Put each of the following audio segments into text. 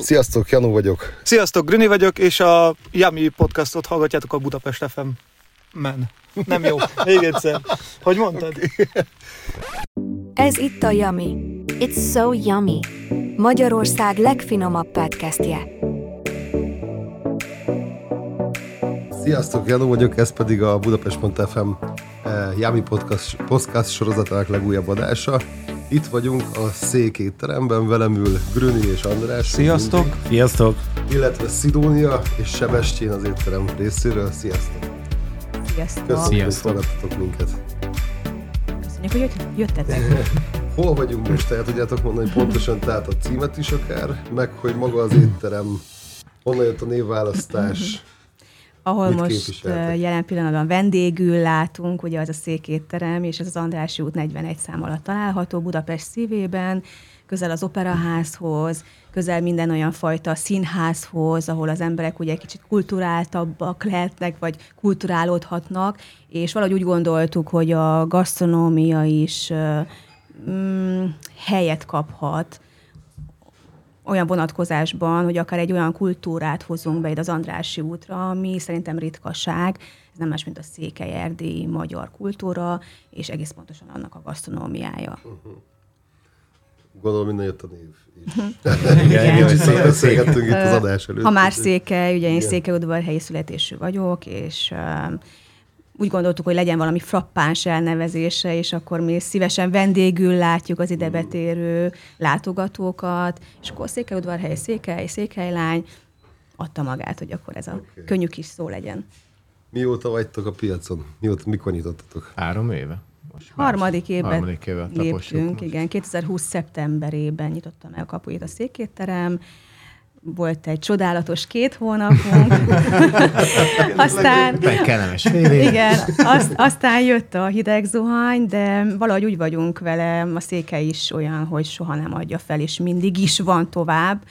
Sziasztok, Janu vagyok. Sziasztok, Grüni vagyok, és a Yami podcastot hallgatjátok a Budapest FM. Men. Nem jó. Még egyszer. Hogy mondtad? Ez itt a Yummy. It's so yummy. Magyarország legfinomabb podcastje. Sziasztok, Janu vagyok, ez pedig a Budapest.fm eh, Yami podcast, podcast sorozatának legújabb adása. Itt vagyunk a székétteremben, velem ül Grüni és András. Sziasztok. mindig, Sziasztok! Illetve Szidónia és Sebestyén az étterem részéről. Sziasztok! Sziasztok! Köszönjük, hogy Sziasztok. fogadtatok minket. Köszönjük, hogy jött, jöttetek. Hol vagyunk most? El tudjátok mondani pontosan, tehát a címet is akár, meg hogy maga az étterem, honnan jött a névválasztás. Ahol Mit most jelen pillanatban vendégül látunk, ugye az a székétterem, és ez az Andrássy út 41 szám alatt található Budapest szívében, közel az operaházhoz, közel minden olyan fajta színházhoz, ahol az emberek ugye kicsit kulturáltabbak lehetnek, vagy kulturálódhatnak, és valahogy úgy gondoltuk, hogy a gasztronómia is mm, helyet kaphat olyan vonatkozásban, hogy akár egy olyan kultúrát hozunk be ide az Andrássy útra, ami szerintem ritkaság, ez nem más, mint a székely erdélyi magyar kultúra, és egész pontosan annak a gasztronómiája. Gondolom, minden jött a név is. Igen. Kicsit szóval beszélgettünk itt az adás előtt. Ha már székely, ugye én Igen. székelyudvarhelyi születésű vagyok, és uh, úgy gondoltuk, hogy legyen valami frappáns elnevezése, és akkor mi szívesen vendégül látjuk az ide betérő látogatókat, és akkor székelyudvarhely, székely, székelylány, adta magát, hogy akkor ez a Oké. könnyű kis szó legyen. Mióta vagytok a piacon? Mióta, mikor nyitottatok? Három éve? Most. Harmadik évben Harmadik éve tapossuk léptünk, most. igen. 2020. szeptemberében nyitottam meg a kapuit a székétterem, volt egy csodálatos két hónapunk, aztán kellemes fél igen, azt, aztán jött a hideg zuhany, de valahogy úgy vagyunk vele, a széke is olyan, hogy soha nem adja fel, és mindig is van tovább,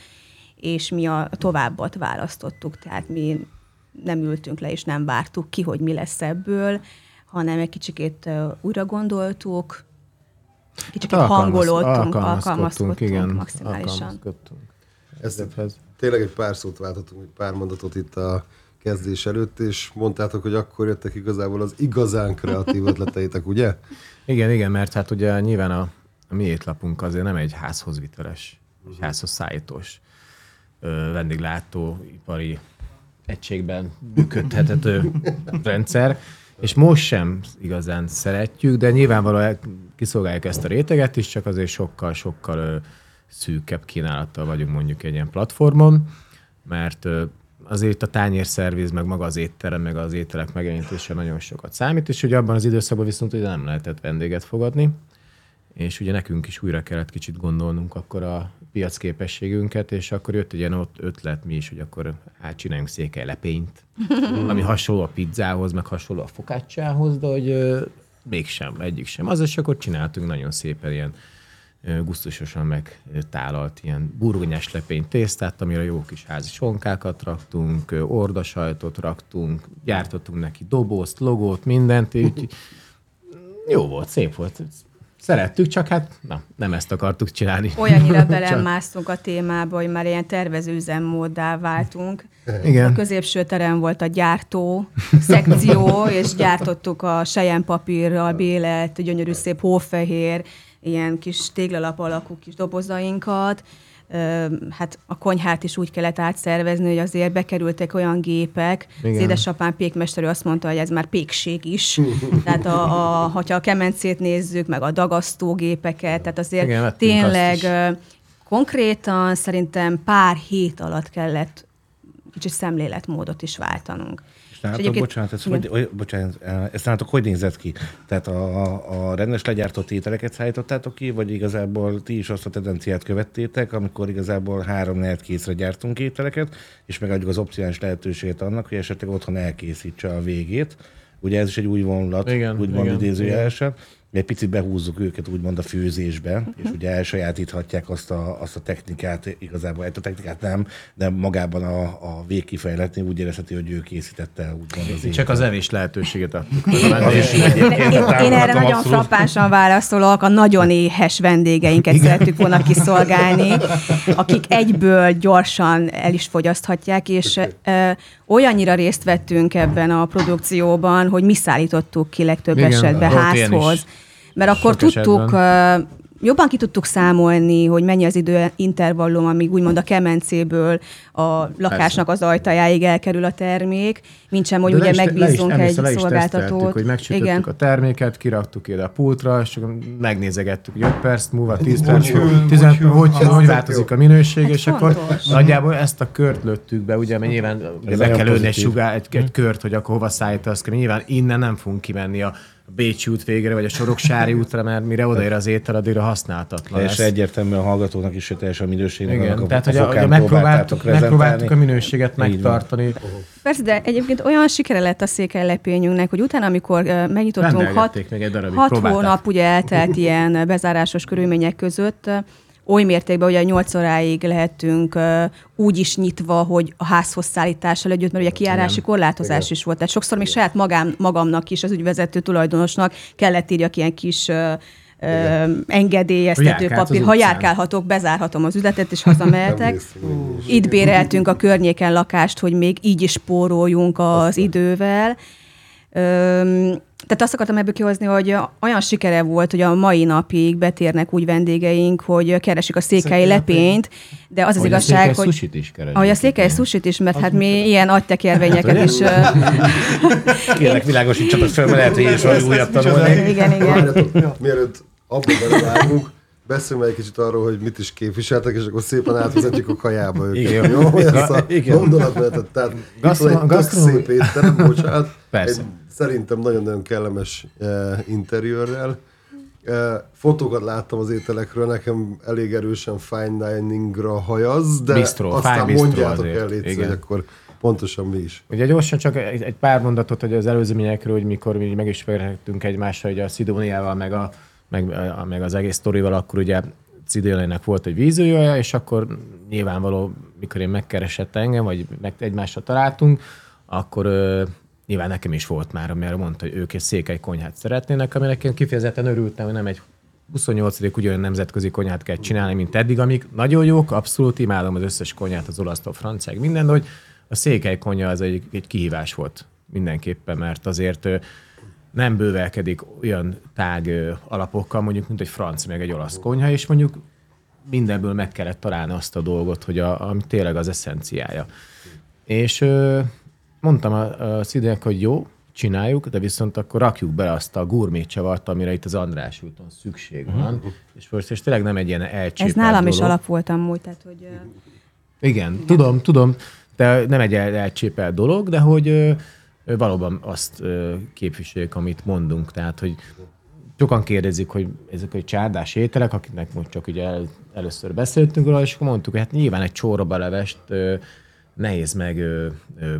és mi a továbbat választottuk, tehát mi nem ültünk le, és nem vártuk ki, hogy mi lesz ebből, hanem egy kicsikét újra gondoltuk, kicsikét Hát hangolódtunk, alkalmazkodtunk, alkalmazkodtunk igen, maximálisan. alkalmazkodtunk. Ezt tényleg egy pár szót váltottunk, egy pár mondatot itt a kezdés előtt, és mondtátok, hogy akkor jöttek igazából az igazán kreatív ötleteitek, ugye? Igen, igen, mert hát ugye nyilván a, a mi étlapunk azért nem egy házhoz viteles, egy házhoz szállítós ö, vendéglátó ipari egységben működhető rendszer, és most sem igazán szeretjük, de nyilvánvalóan kiszolgáljuk ezt a réteget is, csak azért sokkal-sokkal szűkebb kínálattal vagyunk mondjuk egy ilyen platformon, mert azért a tányérszerviz, meg maga az étterem, meg az ételek megjelenítése nagyon sokat számít, és ugye abban az időszakban viszont ugye nem lehetett vendéget fogadni, és ugye nekünk is újra kellett kicsit gondolnunk akkor a piacképességünket, és akkor jött egy ilyen ott ötlet mi is, hogy akkor hát csináljunk székely lepényt, ami hasonló a pizzához, meg hasonló a fokácsához, de hogy ö, mégsem, egyik sem. Az, és akkor csináltunk nagyon szépen ilyen gusztusosan megtálalt ilyen burgonyás lepény tésztát, amire jó kis házi sonkákat raktunk, ordasajtot raktunk, gyártottunk neki dobozt, logót, mindent, így jó volt, szép volt. Szerettük, csak hát na, nem ezt akartuk csinálni. Olyannyira belemásztunk a témába, hogy már ilyen tervező üzemmóddá váltunk. A Igen. középső terem volt a gyártó szekció, és gyártottuk a sejjenpapírral bélelt, gyönyörű szép hófehér, ilyen kis téglalap alakú kis dobozainkat. Hát a konyhát is úgy kellett átszervezni, hogy azért bekerültek olyan gépek. Igen. Az édesapám pékmesterő azt mondta, hogy ez már pékség is. Tehát a, a, hogyha a kemencét nézzük, meg a dagasztógépeket, tehát azért Igen, tényleg konkrétan szerintem pár hét alatt kellett kicsit szemléletmódot is váltanunk. Nálatok, egyébként- bocsánat, ez Igen. hogy, hogy, bocsánat, eh, ezt nálatok hogy nézett ki? Tehát a, a, rendes legyártott ételeket szállítottátok ki, vagy igazából ti is azt a tendenciát követtétek, amikor igazából három negyed készre gyártunk ételeket, és megadjuk az opcionális lehetőséget annak, hogy esetleg otthon elkészítse a végét. Ugye ez is egy új vonulat, Igen, úgymond igen, idézőjelesen. Mi egy picit behúzzuk őket úgymond a főzésbe, Mhm. és ugye elsajátíthatják azt a, azt a technikát, igazából egy a technikát nem, de magában a, a végkifejletni úgy érezheti, hogy ő készítette úgymond az Csak az evés lehetőséget adtuk. Én, erre nagyon frappánsan válaszolok, a nagyon éhes vendégeinket szerettük volna kiszolgálni, akik egyből gyorsan el is fogyaszthatják, és ö, olyannyira részt vettünk ebben a produkcióban, hogy mi szállítottuk ki legtöbb Igen, esetben házhoz. is. Mert akkor Sok tudtuk, ö, jobban ki tudtuk számolni, hogy mennyi az idő intervallum, amíg úgymond a kemencéből a lakásnak az ajtajáig elkerül a termék, mint sem, hogy De le ugye is- le is- megbízunk egy is teszteltük, szolgáltatót. hogy megsütöttük Igen. a terméket, kiraktuk ide a pultra, és akkor megnézegettük, hogy 5 perc múlva, 10 Hogy perc múlva, hűl, 10 hogy változik jó. a minőség, Hát és akkor fontos. nagyjából ezt a kört lőttük be, ugye, mert nyilván be kell lőni egy, sugár, egy, egy kört, hogy akkor hova szállítasz, mert nyilván innen nem fogunk kimenni a Bécsi út végére, vagy a Soroksári útra, mert mire odaér az étel, addigra használhatatlan lesz. Teljesen egyértelműen a hallgatónak is, hogy teljesen a minőségnek Igen, annak tehát a, hogy, a, fokán megpróbáltuk, megpróbáltuk a minőséget megtartani. Persze, de egyébként olyan sikere lett a székelylepényünknek, hogy utána, amikor megnyitottunk hat, még egy darabig, hat próbálták. hónap ugye eltelt ilyen bezárásos körülmények között, oly mértékben, hogy a 8 óráig lehettünk ö, úgy is nyitva, hogy a házhoz szállítással együtt, mert ugye kiárási korlátozás is volt. Tehát sokszor még saját magám, magamnak is, az ügyvezető tulajdonosnak kellett írjak ilyen kis ö, Hogy engedélyeztető az papír. Ha járkálhatok, bezárhatom az üzletet, és hazamehetek. Itt béreltünk a környéken lakást, hogy még így is spóroljunk az idővel. Öm, tehát azt akartam ebből kihozni, hogy olyan sikere volt, hogy a mai napig betérnek úgy vendégeink, hogy keresik a székely lepényt, de az az igazság, hogy... Sushit is keresik. Ahogy a székely sushit is, mert hát mi ilyen agytekervényeket is... ö, Kérlek, világosítsatok fel, mert lehet, hogy én is valami újat tanulnék. Igen, igen. Mielőtt abba belevágunk, beszéljünk egy kicsit arról, hogy mit is képviseltek, és akkor szépen átvezetjük a kajába őket. Igen. Jó, hogy ezt a Igen. gondolatmenetet. Tehát itt Gasztro- van egy tök gasztro- szép étterem, bocsánat. Persze. Egy szerintem nagyon-nagyon kellemes uh, interiőrrel. Uh, fotókat láttam az ételekről, nekem elég erősen fine diningra hajaz, de Bistro, aztán mondjátok el, légy hogy akkor pontosan mi is. Ugye gyorsan csak egy, egy pár mondatot hogy az előzményekről, hogy mikor mi megismerhettünk egymással, hogy a Szidóniával, meg, a, meg, meg az egész sztorival, akkor ugye Szidóniának volt egy vízőjöje, és akkor nyilvánvaló, mikor én megkeresett engem, vagy meg egymásra találtunk, akkor ö, nyilván nekem is volt már, amire mondta, hogy ők egy székely konyhát szeretnének, aminek én kifejezetten örültem, hogy nem egy 28. ugyanolyan nemzetközi konyhát kell csinálni, mint eddig, amik nagyon jók, abszolút imádom az összes konyhát, az olasztól, franciák, minden, de hogy a székely konyha az egy, egy kihívás volt mindenképpen, mert azért nem bővelkedik olyan tág alapokkal, mondjuk, mint egy francia, meg egy olasz konyha, és mondjuk mindenből meg kellett találni azt a dolgot, hogy a, ami tényleg az eszenciája. És ö, mondtam a, a szidének, hogy jó, csináljuk, de viszont akkor rakjuk bele azt a gurmét csavart, amire itt az András úton szükség van. És most és tényleg nem egy ilyen elcsépelt Ez nálam is dolog. alap volt amúgy, tehát hogy... ö, Igen, tudom, tudom, de nem egy el- elcsépelt dolog, de hogy valóban azt ö, képviseljük, amit mondunk. Tehát, hogy sokan kérdezik, hogy ezek egy csárdás ételek, akiknek most csak ugye el, először beszéltünk róla, és akkor mondtuk, hogy hát nyilván egy csórabelevest ö, nehéz meg ö, ö,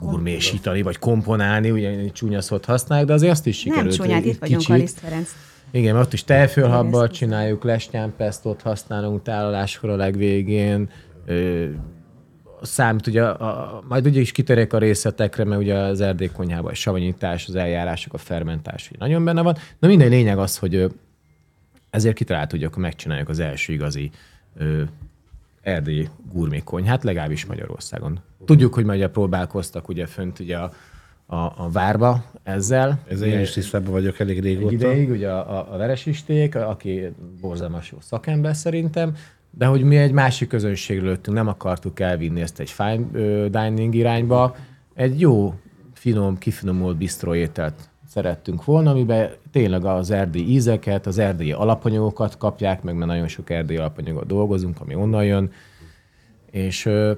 gurmésítani, vagy komponálni, ugye egy csúnya szót használjuk, de azért azt is Nem sikerült. csúnyát, egy itt vagyunk, kicsit. Aliszt Ferenc. Igen, mert ott is tejfölhabbal csináljuk, lesnyánpesztot használunk tálaláskor a legvégén. Ö, számít, ugye, a, majd ugye is kiterek a részletekre, mert ugye az erdélykonyhában a savanyítás, az eljárások, a fermentás így nagyon benne van. Na minden lényeg az, hogy ezért kitaláltuk, hogy akkor megcsináljuk az első igazi ö, erdélyi gurmé konyhát, legalábbis Magyarországon. Tudjuk, hogy ugye próbálkoztak ugye fönt ugye a, a, a várba ezzel. Ez én is tisztában vagyok elég egy régóta. ideig, ugye a, a, a veresisték, aki borzalmas jó szakember szerintem, de hogy mi egy másik közönségről lőttünk, nem akartuk elvinni ezt egy fine dining irányba, egy jó, finom, kifinomult bistró ételt szerettünk volna, amiben tényleg az erdélyi ízeket, az erdélyi alapanyagokat kapják, meg mert nagyon sok erdélyi alapanyagot dolgozunk, ami onnan jön, és ö,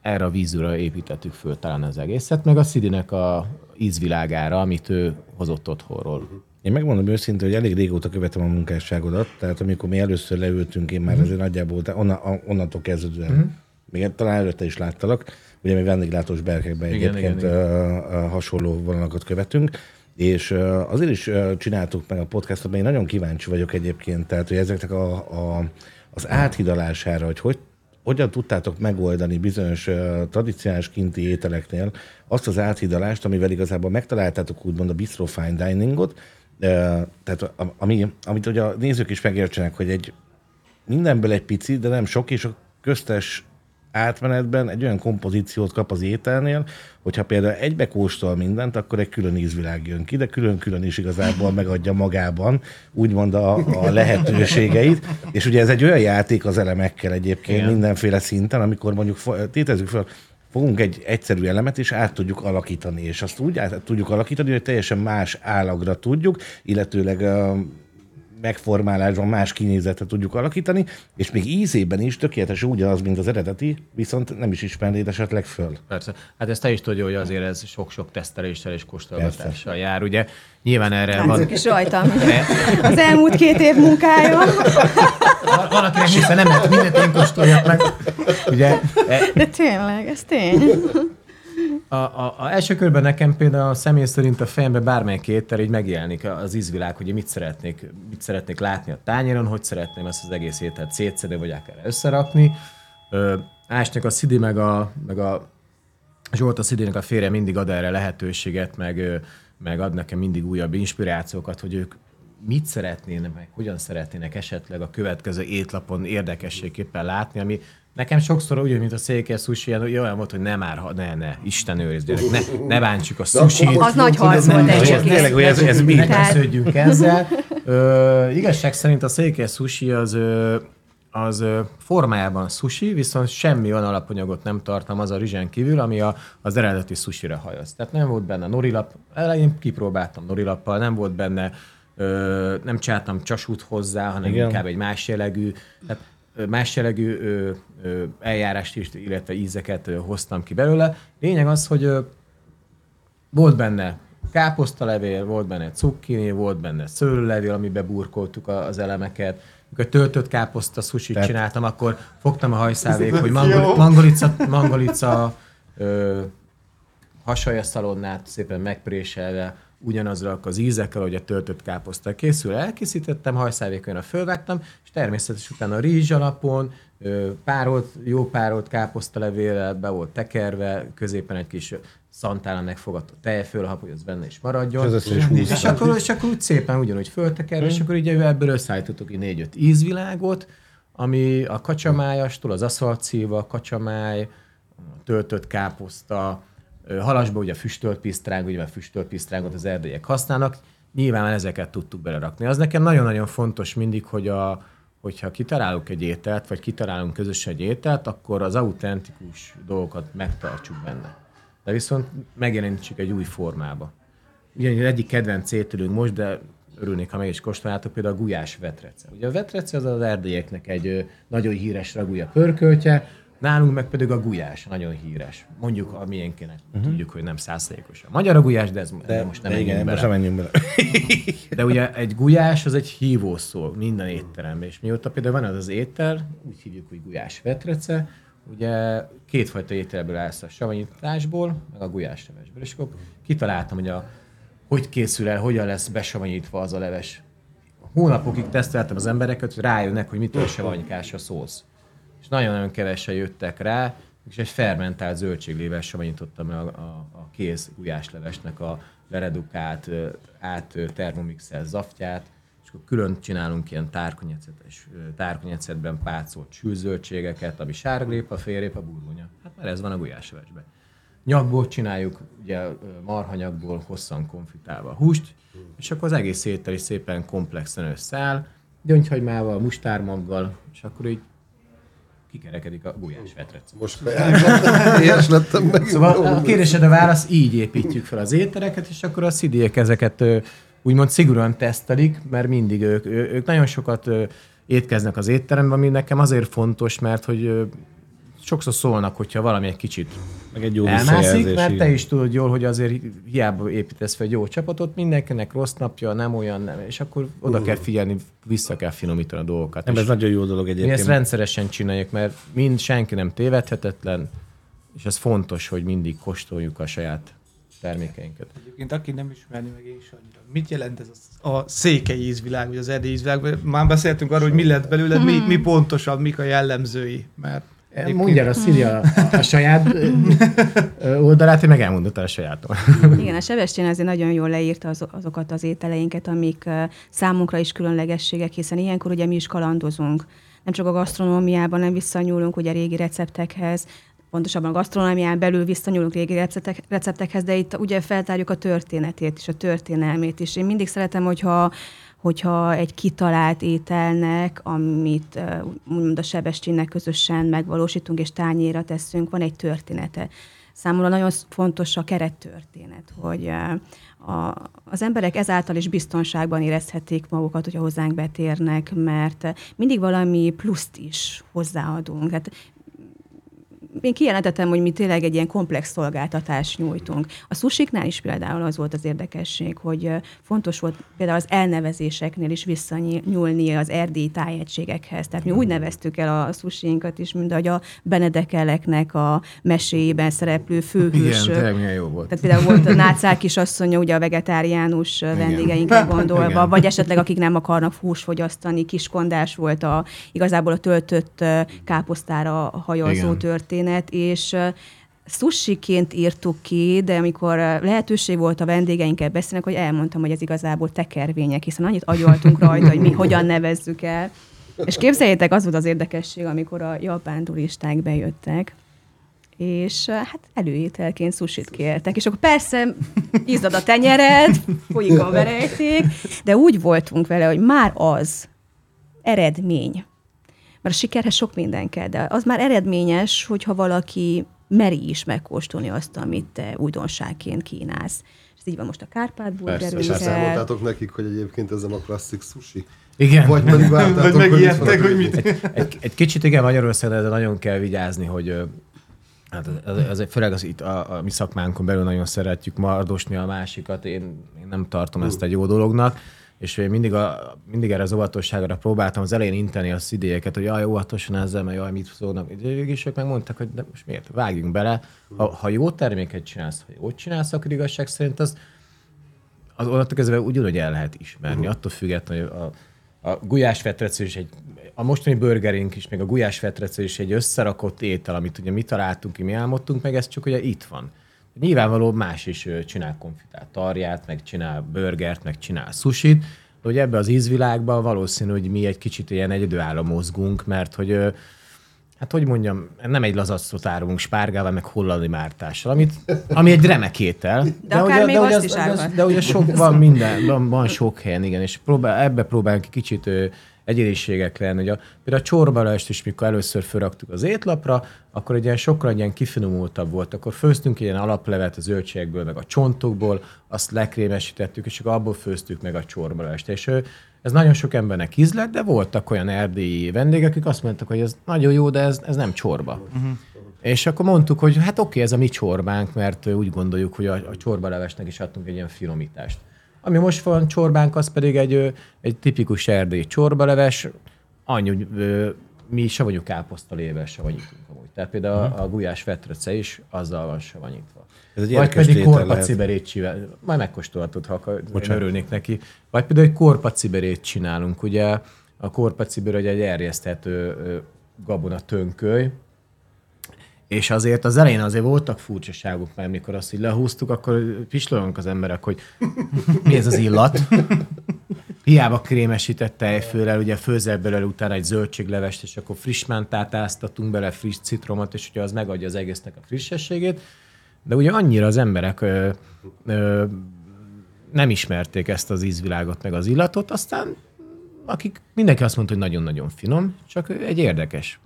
erre a vízúra építettük föl talán az egészet, meg a Szidinek a ízvilágára, amit ő hozott otthonról. Én megmondom őszintén, hogy elég régóta követem a munkásságodat, tehát amikor mi először leültünk, én már azért nagyjából onna, onnantól kezdődően, még talán előtte is láttalak, ugye mi vendéglátós berkekben Igen, egyébként igen, ö, ö, hasonló vonalakat követünk, És ö, azért is ö, csináltuk meg a podcastot, mert én nagyon kíváncsi vagyok egyébként, tehát hogy ezeknek a, a, az áthidalására, hogy hogy hogyan tudtátok megoldani bizonyos uh, tradicionális kinti ételeknél azt az áthidalást, amivel igazából megtaláltátok úgymond a bistro fine diningot, uh, tehát ami, amit ugye a nézők is megértsenek, hogy egy mindenből egy pici, de nem sok, és a köztes átmenetben egy olyan kompozíciót kap az ételnél, hogyha például egybe kóstol mindent, akkor egy külön ízvilág jön ki, de külön-külön is igazából megadja magában, úgymond a, a lehetőségeit. És ugye ez egy olyan játék az elemekkel egyébként Igen. mindenféle szinten, amikor mondjuk tétezzük fel, fogunk egy egyszerű elemet, és át tudjuk alakítani, és azt úgy át tudjuk alakítani, hogy teljesen más állagra tudjuk, illetőleg megformálásban más kinézetet tudjuk alakítani, és még ízében is tökéletes ugyanaz, mint az eredeti, viszont nem is ismernéd esetleg föl. Persze. Hát ezt te is tudja, hogy azért ez sok-sok teszteléssel és kóstolgatással jár. Ugye nyilván erre van, Látszik is rajtam. Az elmúlt két év munkája. van- van, akinek hiszen nem lehet mindent én kóstoljak meg. Ugye, De tényleg, ez tény. A, a, a, első körben nekem például a személy szerint a fejemben bármelyik étel így megjelenik az ízvilág, hogy mit szeretnék, mit szeretnék látni a tányéron, hogy szeretném ezt az egész ételt szétszedni, vagy akár összerakni. Ö, Ásnak a Szidi meg a, meg a Zsolt a Szidének a férje mindig ad erre lehetőséget, meg, meg ad nekem mindig újabb inspirációkat, hogy ők mit szeretnének, meg hogyan szeretnének esetleg a következő étlapon érdekességképpen látni, ami nekem sokszor úgy, mint a székely sushi, olyan volt, hogy nem már, ha- ne, ne, Isten őriz, gyerek, ne, ne bántsuk a sushi Az nagy harc volt egyébként. tényleg, hogy ez, ez mi? ne ezzel. Ö, igazság szerint a székely sushi az, az formájában sushi, viszont semmi olyan alapanyagot nem tartalmaz a rizsen kívül, ami a, az eredeti sushira hajoz. Tehát nem volt benne norilap, elején kipróbáltam norilappal, nem volt benne, ö, nem csináltam csasút hozzá, hanem Igen. Inkább egy más jellegű, tehát más jellegű eljárást is, illetve ízeket hoztam ki belőle. Lényeg az, hogy volt benne káposztalevél, volt benne cukkini, volt benne szőlőlevél, amiben burkoltuk az elemeket. Amikor töltött káposzta sushi Tehát- csináltam, akkor fogtam a hajszávék, hogy mangol, mangolica, mangolica ö, hasalja szalonnát szépen megpréselve, ugyanazra az ízekkel, hogy a töltött káposzta készül, elkészítettem, hajszávékon fölvágtam, és természetesen utána a rizs alapon, párolt, jó párolt káposztalevéllel be volt tekerve, középen egy kis szantállal megfogadott tejfölhap, hogy az benne is maradjon. És is húzta. és, akkor, és akkor úgy szépen ugyanúgy föltekerve, és akkor így ebből összeállítottuk így négy-öt ízvilágot, ami a kacsamájastól, az aszaltszíva, a kacsamáj, a töltött káposzta, halasba ugye füstölt pisztráng, ugye a füstölt pisztrángot az erdélyek használnak, nyilván ezeket tudtuk belerakni. Az nekem nagyon-nagyon fontos mindig, hogy a, hogyha kitalálunk egy ételt, vagy kitalálunk közösen egy ételt, akkor az autentikus dolgokat megtartsuk benne. De viszont megjelenítsük egy új formába. Ugyanis egyik kedvenc ételünk most, de örülnék, ha meg is kóstolnátok, például a gulyás vetrece. Ugye a vetrece az az erdélyeknek egy nagyon híres ragúja pörköltje, nálunk meg pedig a gulyás nagyon híres. Mondjuk a miénkének uh-huh. tudjuk, hogy nem százszerékos a magyar a gulyás, de ez de most nem de igen, most bele. nem menjünk bele. De ugye egy gulyás az egy hívószó minden étteremben, és mióta például van az az étel, úgy hívjuk, hogy gulyás vetrece, ugye kétfajta ételből állsz a savanyításból, meg a gulyás levesből, és akkor kitaláltam, hogy a, hogy készül el, hogyan lesz besavanyítva az a leves. Hónapokig teszteltem az embereket, hogy rájönnek, hogy mitől savanykás a szósz. És nagyon-nagyon kevesen jöttek rá, és egy fermentált zöldséglével savanyítottam el a, a, a kész gulyáslevesnek a leredukált, át ö, termomixelt zaftját, és akkor külön csinálunk ilyen tárkonyecetes, tárkonyecetben pácolt sűzöldségeket, ami sárgrépa, félrépa, burgonya. Hát mert ez van a gulyáslevesben. Nyakból csináljuk, ugye ö, marhanyagból hosszan konfitálva a húst, és akkor az egész étel is szépen komplexen összeáll, gyöngyhagymával, mustármaggal, és akkor így kikerekedik a gulyás vetrec. Most ilyes lettem meg. Szóval a kérdésed a válasz, így építjük fel az ételeket, és akkor a szidiek ezeket úgymond szigorúan tesztelik, mert mindig ők, ők nagyon sokat étkeznek az étteremben, ami nekem azért fontos, mert hogy sokszor szólnak, hogyha valami egy kicsit Meg egy jó elmászik, mert te is tudod jól, hogy azért hiába építesz fel egy jó csapatot, mindenkinek rossz napja, nem olyan, nem, és akkor oda kell figyelni, vissza kell finomítani a dolgokat. Nem, És ez nagyon jó dolog mi egyébként. ezt rendszeresen csináljuk, mert mind senki nem tévedhetetlen, és ez fontos, hogy mindig kóstoljuk a saját termékeinket. Egyébként aki nem ismerni meg én is annyira. Mit jelent ez a, a székely ízvilág, vagy az erdélyi ízvilág? Már beszéltünk arról, hogy mi lett belőle, mi, mi pontosan, mik a jellemzői. Mert Mondja el a Szili a, a saját oldalát, én meg elmondott a sajátom. Igen, a Sebestyén azért nagyon jól leírta az, azokat az ételeinket, amik uh, számunkra is különlegességek, hiszen ilyenkor ugye mi is kalandozunk. Nem csak a gasztronómiában nem visszanyúlunk ugye régi receptekhez, pontosabban a gasztronómián belül visszanyúlunk régi receptek, receptekhez, de itt ugye feltárjuk a történetét is, a történelmét is. Én mindig szeretem, hogyha hogyha egy kitalált ételnek, amit úgymond a Sebestyénnek közösen megvalósítunk és tányéra teszünk, van egy története. Számomra nagyon fontos a kerettörténet, hogy a, az emberek ezáltal is biztonságban érezhetik magukat, hogyha hozzánk betérnek, mert mindig valami pluszt is hozzáadunk. Hát én kijelentettem, hogy mi tényleg egy ilyen komplex szolgáltatást nyújtunk. A sushiknál is például az volt az érdekesség, hogy fontos volt például az elnevezéseknél is visszanyúlni az erdélyi tájegységekhez. Tehát mi úgy neveztük el a sushinkat is, mint ahogy a Benedekeleknek a meséjében szereplő főhős. Igen, tényleg jó volt. Tehát például volt a nácák kisasszonya, ugye a vegetáriánus vendégeinkre gondolva, Igen. vagy esetleg akik nem akarnak hús fogyasztani, kiskondás volt a, igazából a töltött káposztára hajazó történet történet, és sushiként írtuk ki, de amikor lehetőség volt a vendégeinkkel beszélni, hogy elmondtam, hogy ez igazából tekervények, hiszen annyit agyaltunk rajta, hogy mi hogyan nevezzük el. És képzeljétek, az volt az érdekesség, amikor a japán turisták bejöttek, és hát előételként susit kértek, és akkor persze izzad a tenyered, folyik a verejték, de úgy voltunk vele, hogy már az eredmény, mert a sikerhez sok minden kell, de az már eredményes, hogyha valaki meri is megkóstolni azt, amit te újdonságként kínálsz. És így van most a Kárpát burgerünkkel. És elszámoltátok nekik, hogy egyébként ezen a klasszik sushi? Igen. Vagy pedig vártátok, Vagy megijedtek, hogy mit... Egy, egy, egy kicsit igen, Magyarországon de nagyon kell vigyázni, hogy Hát ez, ez, ez, főleg az itt a, a mi szakmánkon belül nagyon szeretjük mardosni a másikat, én, én nem tartom ezt egy jó dolognak és én mindig, a, mindig erre az óvatosságra próbáltam az elején inteni a szidélyeket, hogy jaj, óvatosan ezzel, mert jaj, mit szólnak. És ők megmondták, hogy de most miért, vágjunk bele. Ha, ha jó terméket csinálsz, ha jót csinálsz, akkor igazság szerint az, az onnantól kezdve ugyanúgy el lehet ismerni. Uh-huh. Attól függetlenül, hogy a, a gulyásfetrecő is egy, a mostani burgerink is, meg a gulyásfetrecő is egy összerakott étel, amit ugye mi találtunk ki, mi álmodtunk meg, ez csak ugye itt van. Nyilvánvaló más is csinál konfitált tarját, meg csinál burgert, meg csinál sushit, de hogy ebbe az ízvilágban valószínű, hogy mi egy kicsit ilyen egyedülálló mozgunk, mert hogy hát hogy mondjam, nem egy lazacot árulunk spárgával, meg hollandi mártással, amit, ami egy remek étel. De, de akár ugye, még de, azt is az, de ugye sok, van minden, van, van sok helyen, igen, és próbál, ebbe próbálunk kicsit egyéniségek lenni. Ugye például a csorbalást is, mikor először felraktuk az étlapra, akkor egy ilyen sokkal ilyen kifinomultabb volt. Akkor főztünk ilyen alaplevet a zöldségekből, meg a csontokból, azt lekrémesítettük, és akkor abból főztük meg a csorbalást. És ez nagyon sok embernek ízlett, de voltak olyan erdélyi vendégek, akik azt mondtak, hogy ez nagyon jó, de ez, ez nem csorba. Uh-huh. És akkor mondtuk, hogy hát oké, ez a mi csorbánk, mert úgy gondoljuk, hogy a, a csorbalevesnek is adtunk egy ilyen finomítást. Ami most van csorbánk, az pedig egy, egy tipikus erdélyi csorbaleves, annyi, mi savanyú káposztalével savanyítunk amúgy. Tehát például uh-huh. a gulyás vetrece is azzal van savanyítva. Ez egy Vagy pedig korpaciberét csinál. Majd megkóstolhatod, ha akar, örülnék neki. Vagy például egy korpaciberét csinálunk. Ugye a korpaciber egy erjeszthető gabona tönköly, és azért az elején azért voltak furcsaságok, mert mikor azt így lehúztuk, akkor pislogunk az emberek, hogy mi ez az illat. Hiába krémesített tejfőrel, ugye főzel belőle utána egy zöldséglevest, és akkor friss mentát áztatunk bele, friss citromot, és ugye az megadja az egésznek a frissességét. De ugye annyira az emberek ö, ö, nem ismerték ezt az ízvilágot, meg az illatot, aztán akik mindenki azt mondta, hogy nagyon-nagyon finom, csak egy érdekes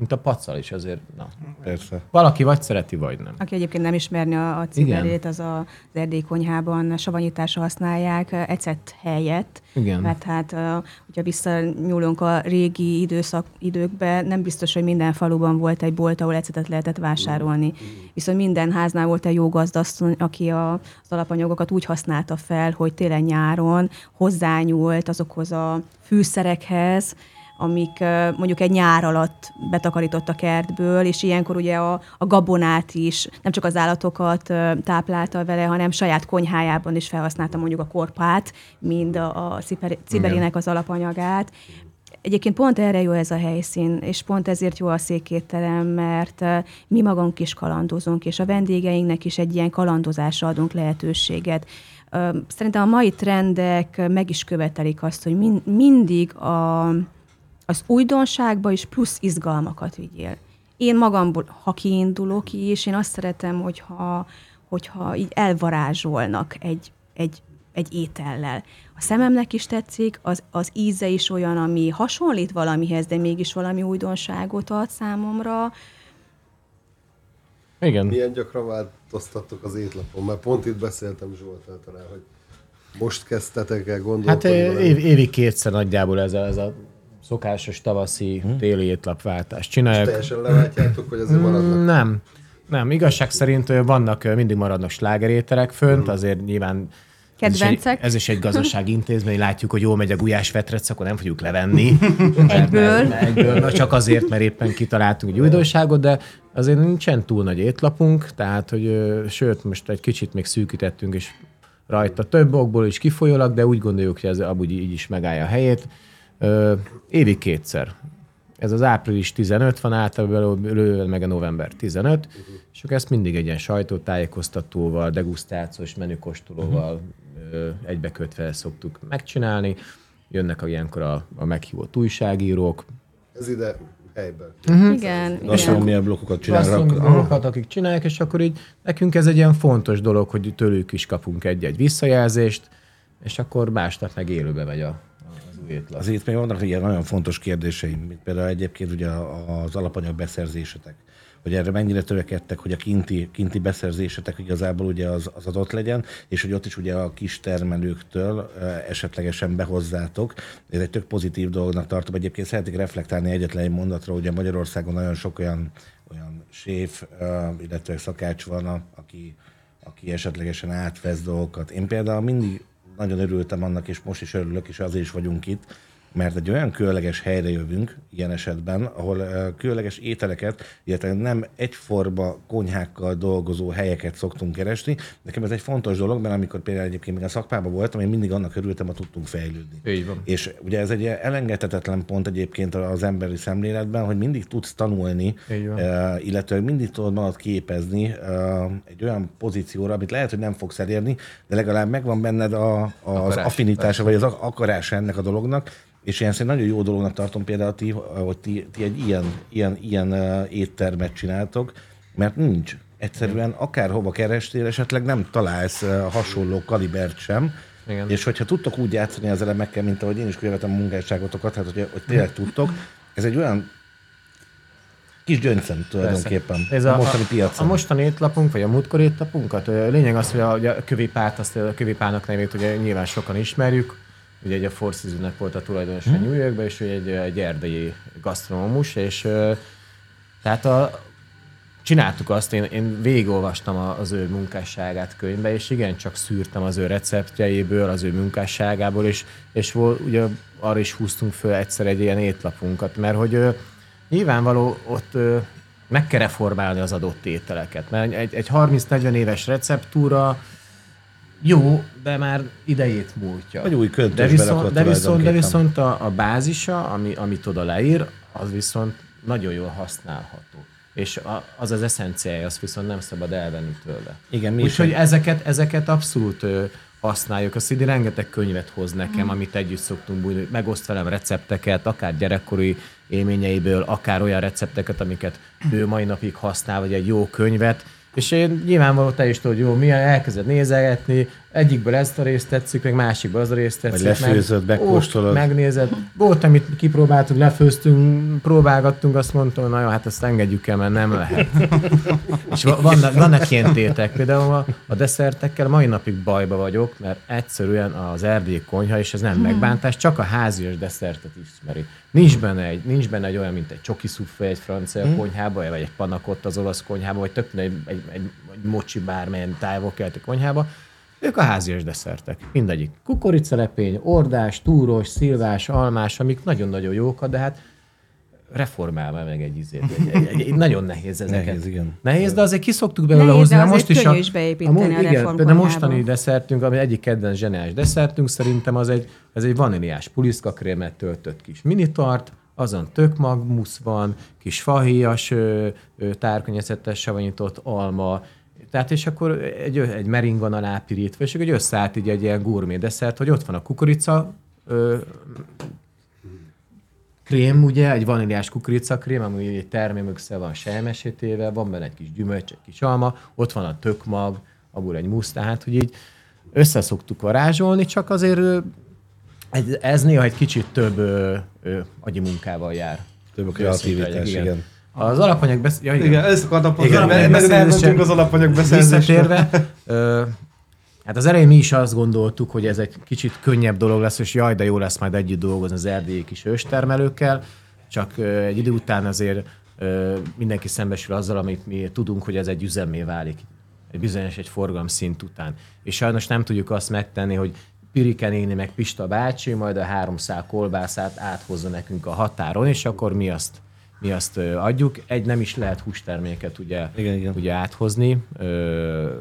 mint a pacal is azért, na. Persze. Valaki vagy szereti, vagy nem. Aki egyébként nem ismerni a, a ciberét, az a, az erdély konyhában savanyításra használják ecet helyett. Igen. Mert hát, hogyha visszanyúlunk a régi időszak időkbe, nem biztos, hogy minden faluban volt egy bolt, ahol ecetet lehetett vásárolni. Viszont minden háznál volt egy jó gazdasszony, aki a, az alapanyagokat úgy használta fel, hogy télen nyáron hozzányúlt azokhoz a fűszerekhez, amik mondjuk egy nyár alatt betakarított a kertből, és ilyenkor ugye a, a gabonát is, nem csak az állatokat táplálta vele, hanem saját konyhájában is felhasználta mondjuk a korpát, mind a, a ciberinek az alapanyagát. Egyébként pont erre jó ez a helyszín, és pont ezért jó a székétterem, mert mi magunk is kalandozunk, és a vendégeinknek is egy ilyen kalandozásra adunk lehetőséget. Szerintem a mai trendek meg is követelik azt, hogy min- mindig a, az újdonságba is plusz izgalmakat vigyél. Én magamból, ha kiindulok is, én azt szeretem, hogyha, hogyha így elvarázsolnak egy, egy, egy étellel. A szememnek is tetszik, az, az íze is olyan, ami hasonlít valamihez, de mégis valami újdonságot ad számomra. Igen. Milyen gyakran változtattok az étlapon? Mert pont itt beszéltem Zsoltál talán, hogy most kezdtetek el Hát gondolkodni. év, valami- évi kétszer nagyjából ez a, ez a szokásos tavaszi téli étlapváltás. Csinálják. Teljesen leváltjátok, hogy azért maradnak. Mm, Nem. Nem, igazság szerint vannak, mindig maradnak slágerételek fönt, azért nyilván ez is, egy, Kedvencek. ez is egy gazdasági intézmény, látjuk, hogy jól megy a gulyás vetrec, akkor nem fogjuk levenni. Egyből. Mert, egyből, na csak azért, mert éppen kitaláltunk egy újdonságot, de azért nincsen túl nagy étlapunk, tehát, hogy sőt, most egy kicsit még szűkítettünk, és rajta több okból is kifolyólag, de úgy gondoljuk, hogy ez amúgy így is megállja a helyét. Ö, évi kétszer. Ez az április 15 van általában meg a november 15, és akkor ezt mindig egy ilyen sajtótájékoztatóval, degustációs menükostolóval ö, egybekötve szoktuk megcsinálni. Jönnek a, ilyenkor a, a meghívott újságírók, Ez ide helyben. Igen, igen. Gasztronómiai blokkokat csinálnak. Dolgokat, akik csinálják, és akkor így nekünk ez egy ilyen fontos dolog, hogy tőlük is kapunk egy-egy visszajelzést, és akkor másnap meg élőbe megy a, az étlap. Azért még vannak ilyen nagyon fontos kérdéseim, mint például egyébként ugye az alapanyag beszerzésetek. Hogy erre mennyire törekedtek, hogy a kinti, kinti beszerzésetek igazából ugye az, az adott legyen, és hogy ott is ugye a kis termelőktől esetlegesen behozzátok. Ez egy tök pozitív dolognak tartom. Egyébként szeretnék reflektálni egyetlen egy mondatra, ugye Magyarországon nagyon sok olyan, olyan séf, illetve szakács van, aki, aki esetlegesen átvesz dolgokat. Én például mindig nagyon örültem annak, és most is örülök, és azért is vagyunk itt, mert egy olyan különleges helyre jövünk ilyen esetben, ahol különleges ételeket, illetve nem egyforma konyhákkal dolgozó helyeket szoktunk keresni. Nekem ez egy fontos dolog, mert amikor például egyébként még a szakmában voltam, én mindig annak örültem, ha tudtunk fejlődni. Így van. És ugye ez egy elengedhetetlen pont egyébként az emberi szemléletben, hogy mindig tudsz tanulni, illetve mindig tudod magad képezni egy olyan pozícióra, amit lehet, hogy nem fogsz elérni, de legalább megvan benned a, az Akarás, affinitása, vagy az ak- akarása ennek a dolognak, és én egy nagyon jó dolognak tartom például ti, hogy ti, ti egy ilyen, ilyen, ilyen éttermet csináltok, mert nincs. Egyszerűen akárhova kerestél, esetleg nem találsz hasonló kalibert sem, Igen. és hogyha tudtok úgy játszani az elemekkel, mint ahogy én is követem a munkásságotokat, hát hogy, hogy tényleg tudtok, ez egy olyan kis gyöngyszem tulajdonképpen Ez a, a mostani piacon. A mostani étlapunk, vagy a múltkori étlapunkat, ö, lényeg az, hogy a, a kövipárt, azt a kövipának nevét ugye nyilván sokan ismerjük, ugye egy a Four Seasons-nek volt a tulajdonosa hmm. New Yorkban, és ő egy, egy erdei gasztronómus, és tehát a, csináltuk azt, én, én végigolvastam a- az ő munkásságát könyvbe, és igen, csak szűrtem az ő receptjeiből, az ő munkásságából, és, és vol, ugye arra is húztunk föl egyszer egy ilyen étlapunkat, mert hogy ö, nyilvánvaló ott ö, meg kell reformálni az adott ételeket, mert egy, egy 30-40 éves receptúra jó, de már idejét múltja. Vagy új de köntösbe viszont, rakott de viszont, de viszont a, a bázisa, ami, amit oda leír, az viszont nagyon jól használható. És a, az az eszenciája, azt viszont nem szabad elvenni tőle. Igen, mi Úgyhogy ezeket, ezeket abszolút ö, használjuk. A Szidi rengeteg könyvet hoz nekem, amit együtt szoktunk bújni, megoszt velem recepteket, akár gyerekkori élményeiből, akár olyan recepteket, amiket ő mai napig használ, vagy egy jó könyvet. És én nyilvánvaló te is tudod, jó, milyen elkezded nézegetni, egyikből ezt a részt tetszik, meg másikból az a részt tetszik. meg- lefőzöd, megkóstolod. Megnézed. Volt, amit kipróbáltuk, lefőztünk, próbálgattunk, azt mondtam, hogy na jó, hát ezt engedjük el, mert nem lehet. És va- vannak, vannak ilyen tétek, például a, a desszertekkel mai napig bajba vagyok, mert egyszerűen az erdélyi konyha, és ez nem megbántás, csak a házias desszertet ismeri. Nincs benne egy, nincs benne egy olyan, mint egy csoki szuffé egy francia hmm. konyhába, vagy egy panakott az olasz konyhába, vagy tök egy, egy, egy, egy mocsi bármilyen távolkelti konyhába. Ők a házias desszertek. Mindegyik. Kukoricalepény, ordás, túros, szilvás, almás, amik nagyon-nagyon jók, de hát reformálva meg egy izét. Egy, egy, egy, nagyon nehéz ezeket. Nehéz, igen. Nehéz, de azért kiszoktuk belőle hozni. de most is könnyű is beépíteni a igen, reformkonyhába. de mostani desszertünk, ami egyik kedvenc zseniális desszertünk, szerintem az egy, ez egy vaníliás puliszkakrémet töltött kis minitart, azon tökmag musz van, kis fahéjas, tárkonyeszetes savanyított alma, tehát és akkor egy, egy mering van alá pirítva, és akkor egy összeállt így egy ilyen gourmet desszert, hogy ott van a kukorica, ö, krém, ugye, egy vaníliás kukoricakrém, ami egy termémökszel van sejmesítéve, van benne egy kis gyümölcs, egy kis alma, ott van a tökmag, abból egy musz, tehát hogy így összeszoktuk varázsolni, csak azért ez néha egy kicsit több ö, ö, agyi munkával jár. Több a kreativitás, legyek, igen. Az alapanyag besz... ja, Igen, ezt akartam Igen, mondani, igen, mert beszerzése- elmentünk az alapanyag beszerzésre. Visszatérve, ö, hát az elején mi is azt gondoltuk, hogy ez egy kicsit könnyebb dolog lesz, és jaj, de jó lesz majd együtt dolgozni az erdélyi kis őstermelőkkel, csak ö, egy idő után azért ö, mindenki szembesül azzal, amit mi tudunk, hogy ez egy üzemmé válik. Egy bizonyos egy forgalomszint után. És sajnos nem tudjuk azt megtenni, hogy Pirike néni meg Pista bácsi majd a három szál kolbászát áthozza nekünk a határon, és akkor mi azt, mi azt adjuk. Egy nem is lehet hústerméket ugye, Igen, igen. ugye áthozni ö,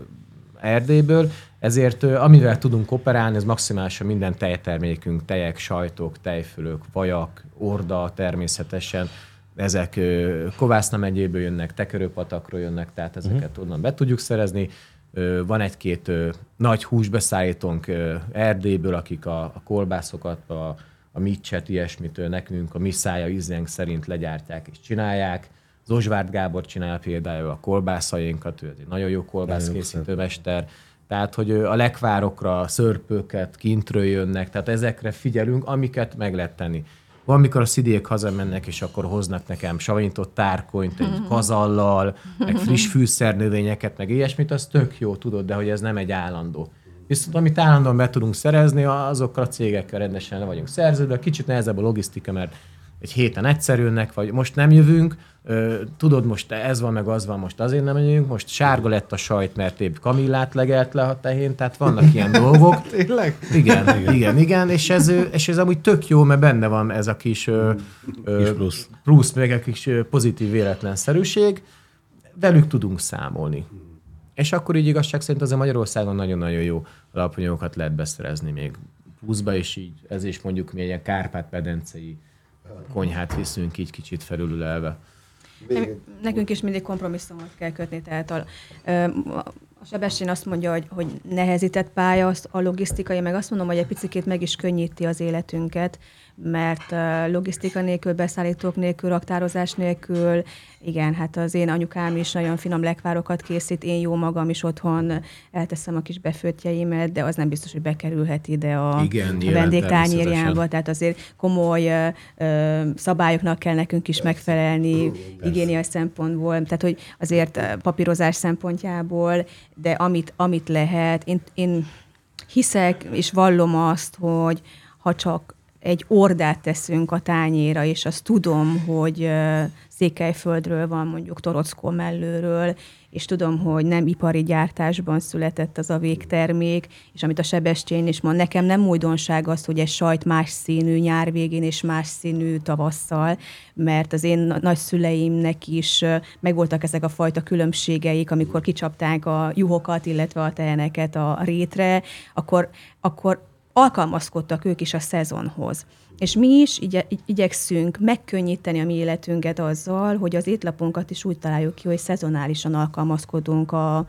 Erdélyből, ezért amivel tudunk operálni, ez maximálisan minden tejtermékünk, tejek, sajtok, tejfölök, vajak, orda természetesen, ezek Kovászna megyéből jönnek, Tekerőpatakról jönnek, tehát ezeket uh-huh. onnan be tudjuk szerezni. Van egy-két nagy húsbeszállítónk Erdélyből, akik a, a kolbászokat, a, a micset, ilyesmit ö, nekünk a mi szája ízlénk szerint legyártják és csinálják. Zosvárd Gábor csinálja például a kolbászainkat, ő egy nagyon jó kolbászkészítő mester. Tehát, hogy a lekvárokra, a szörpőket kintről jönnek, tehát ezekre figyelünk, amiket meg lehet tenni. Van, mikor a szidék hazamennek, és akkor hoznak nekem savanyított tárkonyt, egy kazallal, meg friss fűszernövényeket, meg ilyesmit, az tök jó, tudod, de hogy ez nem egy állandó. Viszont amit állandóan be tudunk szerezni, azokkal a cégekkel rendesen le vagyunk szerződve. Kicsit nehezebb a logisztika, mert egy héten egyszer jönnek, vagy most nem jövünk, tudod, most ez van, meg az van, most azért nem jövünk, most sárga lett a sajt, mert épp kamillát legelt le a tehén, tehát vannak ilyen dolgok. Tényleg? Igen, igen, igen, igen, és ez, és ez amúgy tök jó, mert benne van ez a kis, Kis plusz. plusz, meg egy kis pozitív véletlenszerűség, velük tudunk számolni. És akkor így igazság szerint azért Magyarországon nagyon-nagyon jó alapanyagokat lehet beszerezni még pluszba, és így ez is mondjuk mi egy Kárpát-pedencei konyhát viszünk így kicsit felülülelve. Nekünk is mindig kompromisszumot kell kötni, tehát a, a Sebestyén azt mondja, hogy, hogy nehezített pálya az a logisztikai, meg azt mondom, hogy egy picit meg is könnyíti az életünket, mert logisztika nélkül, beszállítók nélkül, raktározás nélkül, igen, hát az én anyukám is nagyon finom lekvárokat készít, én jó magam is otthon elteszem a kis befőttjeimet, de az nem biztos, hogy bekerülhet ide a, Igen, a természetesen. tehát azért komoly ö, szabályoknak kell nekünk is megfelelni, higiéniai szempontból, tehát hogy azért papírozás szempontjából, de amit, amit lehet, én, én hiszek és vallom azt, hogy ha csak egy ordát teszünk a tányéra, és azt tudom, hogy Székelyföldről van, mondjuk Torockó mellőről, és tudom, hogy nem ipari gyártásban született az a végtermék, és amit a Sebestyén is mond, nekem nem újdonság az, hogy egy sajt más színű nyár végén és más színű tavasszal, mert az én na- nagyszüleimnek is megvoltak ezek a fajta különbségeik, amikor kicsapták a juhokat, illetve a teheneket a rétre, akkor, akkor alkalmazkodtak ők is a szezonhoz. És mi is igye, igy- igyekszünk megkönnyíteni a mi életünket azzal, hogy az étlapunkat is úgy találjuk ki, hogy szezonálisan alkalmazkodunk a,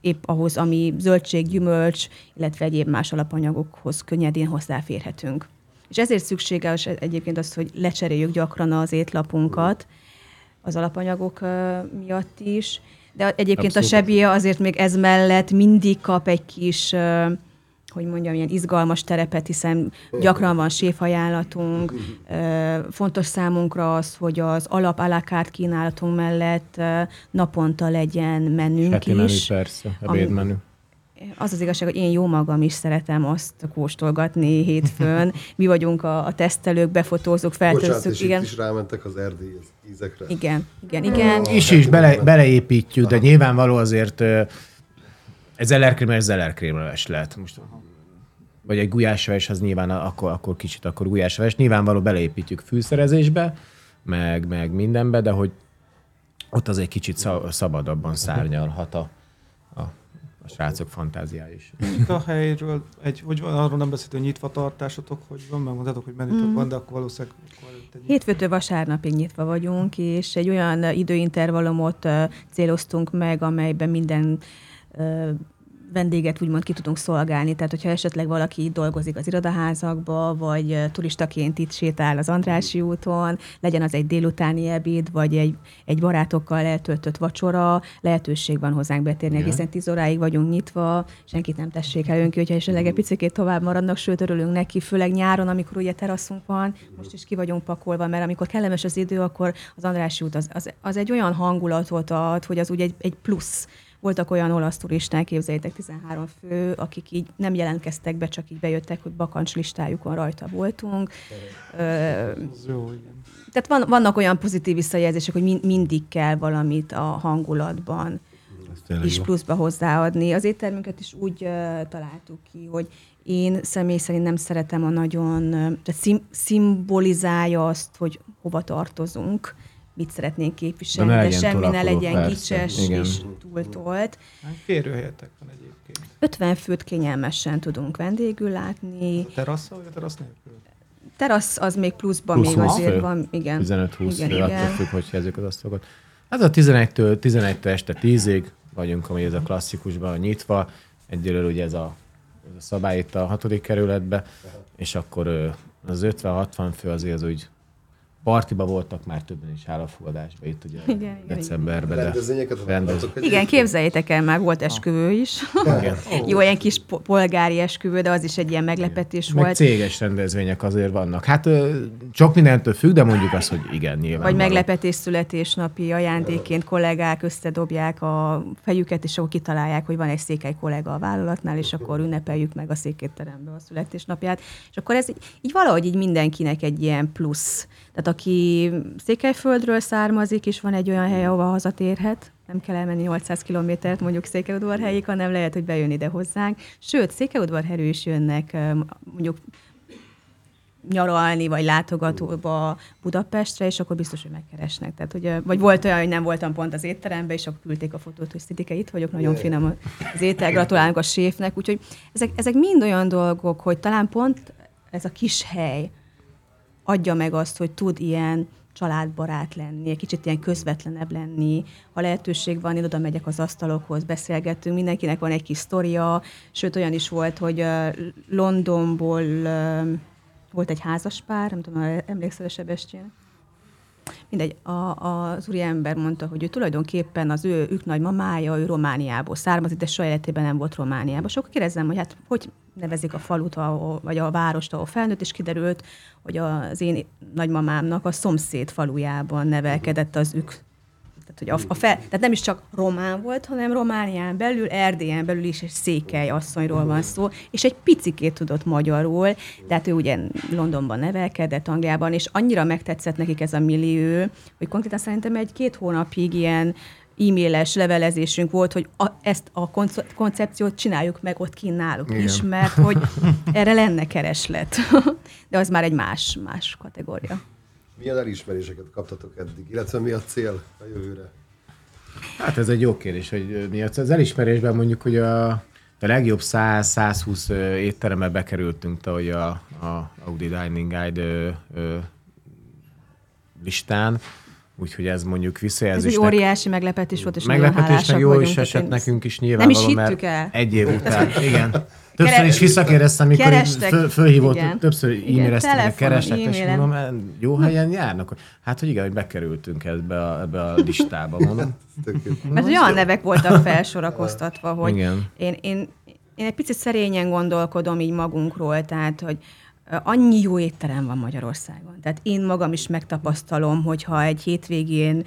épp ahhoz, ami zöldség, gyümölcs, illetve egyéb más alapanyagokhoz könnyedén hozzáférhetünk. És ezért szükséges egyébként az, hogy lecseréljük gyakran az étlapunkat az alapanyagok miatt is, de egyébként Abszolút. a sebie azért még ez mellett mindig kap egy kis hogy mondjam, ilyen izgalmas terepet, hiszen gyakran van séfajánlatunk. Fontos számunkra az, hogy az alap alakárt kínálatunk mellett naponta legyen menünk Heti menü is. persze, Ami- ebédmenü. Az az igazság, hogy én jó magam is szeretem azt kóstolgatni hétfőn. Mi vagyunk a, a tesztelők, befotózók, feltöltjük. és Igen. itt is rámentek az erdélyi ízekre. igen, igen, igen. is is bele, beleépítjük, de nyilvánvaló azért ö, egy zellerkrémes zellerkrémleves lehet. Most, vagy egy gulyásleves, az nyilván akkor, akkor kicsit akkor gulyásleves. Nyilvánvaló beleépítjük fűszerezésbe, meg, meg mindenbe, de hogy ott az egy kicsit sza- szabadabban szárnyalhat a, a, a srácok fantáziája is. A helyről, egy, hogy van, arról nem beszéltünk, hogy nyitva tartásotok, hogy van, mert mondtátok, hogy menütök mm. van, de akkor valószínűleg akkor. Hétfőtől vasárnapig nyitva vagyunk, és egy olyan időintervallumot céloztunk meg, amelyben minden vendéget úgymond ki tudunk szolgálni. Tehát, hogyha esetleg valaki dolgozik az irodaházakba, vagy turistaként itt sétál az Andrási úton, legyen az egy délutáni ebéd, vagy egy, egy barátokkal eltöltött vacsora, lehetőség van hozzánk betérni. Igen. Egészen 10 óráig vagyunk nyitva, senkit nem tessék el önki, hogyha esetleg egy picit tovább maradnak, sőt, örülünk neki, főleg nyáron, amikor ugye teraszunk van, most is ki vagyunk pakolva, mert amikor kellemes az idő, akkor az Andrássy út az, az, az egy olyan hangulatot ad, hogy az úgy egy, egy plusz. Voltak olyan olasz turisták, képzeljétek, 13 fő, akik így nem jelentkeztek be, csak így bejöttek, hogy bakancs listájukon rajta voltunk. Jó, igen. tehát van, vannak olyan pozitív visszajelzések, hogy min, mindig kell valamit a hangulatban Ez is pluszba hozzáadni. Az éttermünket is úgy uh, találtuk ki, hogy én személy szerint nem szeretem a nagyon, tehát szim, szimbolizálja azt, hogy hova tartozunk, mit szeretnénk képviselni, De de, semmi ne legyen persze. gicses Igen. és túltolt. Hát Férőhelyetek van egyébként. 50 főt kényelmesen tudunk vendégül látni. A terasszal vagy a terasz nélkül? Terasz az még pluszban Plusz még 20 azért fő? van. Igen. 15-20 igen, fő, attól igen. függ, hogy helyezzük az asztalokat. Hát a 11-től, 11 este 10-ig vagyunk, ami ez a klasszikusban nyitva. Egyelőre ugye ez a, ez a szabály itt a hatodik kerületbe, és akkor az 50-60 fő azért az úgy partiba voltak már többen is állapfogadásban itt ugye Igen, igen, decemberben. de- Rendezvényeket Rendez- Igen, képzeljétek el, már volt esküvő is. Igen. Jó, ilyen kis po- polgári esküvő, de az is egy ilyen meglepetés Meg volt. céges rendezvények azért vannak. Hát ö, sok mindentől függ, de mondjuk azt, hogy igen, nyilván. Vagy meglepetés születésnapi ajándékként kollégák összedobják a fejüket, és akkor kitalálják, hogy van egy székely kollega a vállalatnál, és akkor ünnepeljük meg a székétterembe a születésnapját. És akkor ez így, így valahogy így mindenkinek egy ilyen plusz. Tehát aki Székelyföldről származik, és van egy olyan hely, ahova hazatérhet, nem kell elmenni 800 kilométert mondjuk Székelyudvarhelyig, hanem lehet, hogy bejön ide hozzánk. Sőt, Székelyudvarhelyről is jönnek mondjuk nyaralni, vagy látogatóba Budapestre, és akkor biztos, hogy megkeresnek. Tehát, hogy, vagy volt olyan, hogy nem voltam pont az étteremben, és akkor küldték a fotót, hogy Szidike, itt vagyok, nagyon finom az étel, gratulálunk a séfnek. Úgyhogy ezek, ezek mind olyan dolgok, hogy talán pont ez a kis hely adja meg azt, hogy tud ilyen családbarát lenni, egy kicsit ilyen közvetlenebb lenni. Ha lehetőség van, én oda megyek az asztalokhoz, beszélgetünk, mindenkinek van egy kis sztoria, sőt olyan is volt, hogy Londonból volt egy házaspár, nem tudom, emlékszel a Sebestyén? Mindegy, a, az úri ember mondta, hogy ő tulajdonképpen az ő, ők nagymamája, ő Romániából származik, de soha életében nem volt Romániában. És kérdezem, hogy hát hogy nevezik a falut, ahol, vagy a várost, ahol felnőtt, és kiderült, hogy az én nagymamámnak a szomszéd falujában nevelkedett az ők tehát, hogy a, a fel, tehát nem is csak román volt, hanem Románián belül, Erdélyen belül is egy székely asszonyról van szó, és egy picikét tudott magyarul, tehát ő ugye Londonban nevelkedett, Angliában, és annyira megtetszett nekik ez a millió, hogy konkrétan szerintem egy-két hónapig ilyen e-mailes levelezésünk volt, hogy a, ezt a konce- koncepciót csináljuk meg ott kint náluk Igen. is, mert hogy erre lenne kereslet. De az már egy más, más kategória. Milyen elismeréseket kaptatok eddig, illetve mi a cél a jövőre? Hát ez egy jó kérdés, hogy mi az az elismerésben mondjuk, hogy a, a legjobb 100-120 ö, étterembe bekerültünk tavaly a, a Audi Dining Guide ö, ö, listán, úgyhogy ez mondjuk Ez visszajelzés. egy óriási meglepetés volt, és nagyon Meglepetés, hálásak meg jó is esett nekünk is Nem nyilvánvaló, is mert hittük el. egy év után, igen. Többször is visszakérdeztem, mikor így Kerestek. föl, fölhívott, Igen. többször Igen, e-maileztem, kerestek, és e-mailen. mondom, "Hát, jó helyen járnak. Hát, hogy igen, hogy bekerültünk ebbe a, ebbe a listába, mondom. Mert olyan nevek voltak felsorakoztatva, hogy Igen. én, én, én egy picit szerényen gondolkodom így magunkról, tehát, hogy annyi jó étterem van Magyarországon. Tehát én magam is megtapasztalom, hogyha egy hétvégén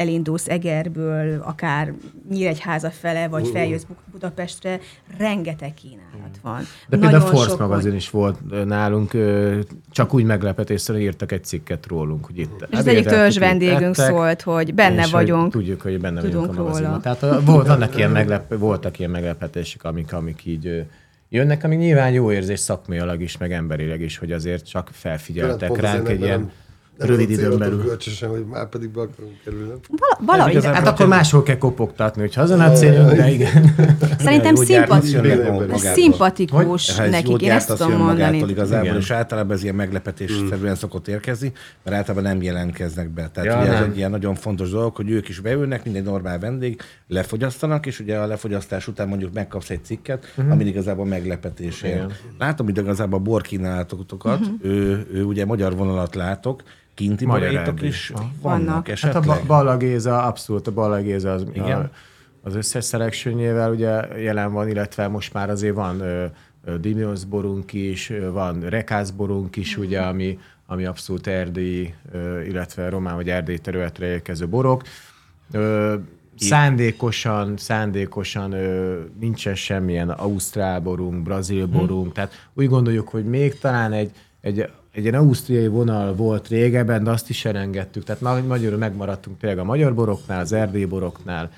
elindulsz Egerből, akár Nyíregyháza fele, vagy feljössz Bu- Budapestre, rengeteg kínálat van. De például a Nagyon Force sok magazin is volt nálunk, csak úgy meglepetésre írtak egy cikket rólunk, hogy itt És az egyik törzs vendégünk ettek, szólt, hogy benne és hogy vagyunk. tudjuk, hogy benne tudunk vagyunk a magazinban. róla. Tehát a, volt, vannak ilyen meglep, voltak ilyen meglepetések, amik, amik így jönnek, amik nyilván jó érzés szakmailag is, meg emberileg is, hogy azért csak felfigyeltek Pont ránk egy ilyen nem rövid időn belül. Kölcsösen, hogy már pedig be akarunk kerülni. Vala- Valahogy, igazából- Hát akkor máshol kell kopogtatni, hogy hazan a célunk, de igen. szerintem szimpatikus Ha ez nekik, én ezt tudom mondani. magától igazából, és általában ez ilyen meglepetésszerűen szokott érkezni, mert általában nem jelentkeznek be. Tehát ugye ez egy ilyen nagyon fontos dolog, hogy ők is beülnek, mint egy normál vendég, lefogyasztanak, és ugye a lefogyasztás után mondjuk megkapsz egy cikket, uh-huh. ami igazából meglepetés. Látom itt igazából a borkínálatokat, uh-huh. ő, ő, ugye magyar vonalat látok, kinti erdély. is Aha. vannak, Vannak. esetleg. Hát a ba- Balla Géza, abszolút a Balla Géza az, Igen. a, az összes szelekcsőnyével ugye jelen van, illetve most már azért van ö, Dimios borunk is, van Rekász borunk is, ugye, ami, ami abszolút erdélyi, illetve román vagy erdélyi területre érkező borok. Ö, szándékosan, szándékosan ö, nincsen semmilyen ausztrál borunk, brazil borunk, tehát úgy gondoljuk, hogy még talán egy, egy, egy ilyen ausztriai vonal volt régebben, de azt is elengedtük. Tehát ma- magyarul megmaradtunk tényleg a magyar boroknál, az erdélyi boroknál,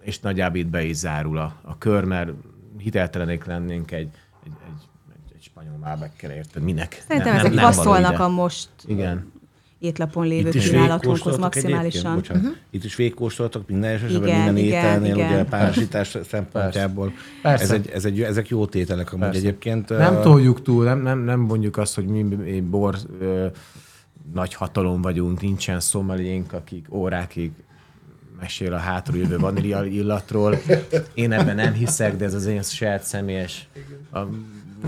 és nagyjából itt be is zárul a, a kör, mert hiteltelenék lennénk egy, egy, egy, egy, egy spanyol mábekkel, érted? Minek? Szerintem Nem- ezek nem- passzolnak a most Igen. Étlapon lévő Itt kínálatunkhoz maximálisan. Bocsánat. Itt is végigkóstoltok minden esetben, Igen, minden igen, ételnél, igen. ugye a párosítás szempontjából. Persze. Ez egy, ez egy, ezek jó tételek amúgy Persze. egyébként. Nem toljuk túl, nem, nem, nem mondjuk azt, hogy mi, bor ö, nagy hatalom vagyunk, nincsen szomeliénk, akik órákig mesél a hátról jövő vanília illatról. Én ebben nem hiszek, de ez az én saját személyes... A,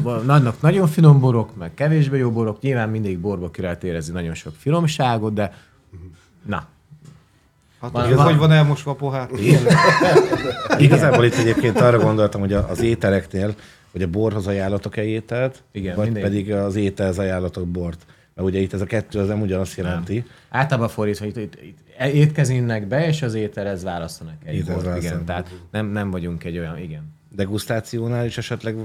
vannak nagyon finom borok, meg kevésbé jó borok. Nyilván mindig borba ki lehet érezni nagyon sok finomságot, de na, Hát, Van- hogy, van- hogy van elmosva a pohár? Igazából itt egyébként arra gondoltam, hogy a- az ételeknél, hogy a borhoz ajánlatok-e ételt, Igen, vagy mindig. pedig az ételhez ajánlatok bort. Mert ugye itt ez a kettő az nem ugyanazt jelenti. Általában fordítva, itt, itt, itt étkezinnek be, és az ételhez választanak egy Ételhez bort. Igen, tehát nem, nem vagyunk egy olyan, igen. Degustációnál is esetleg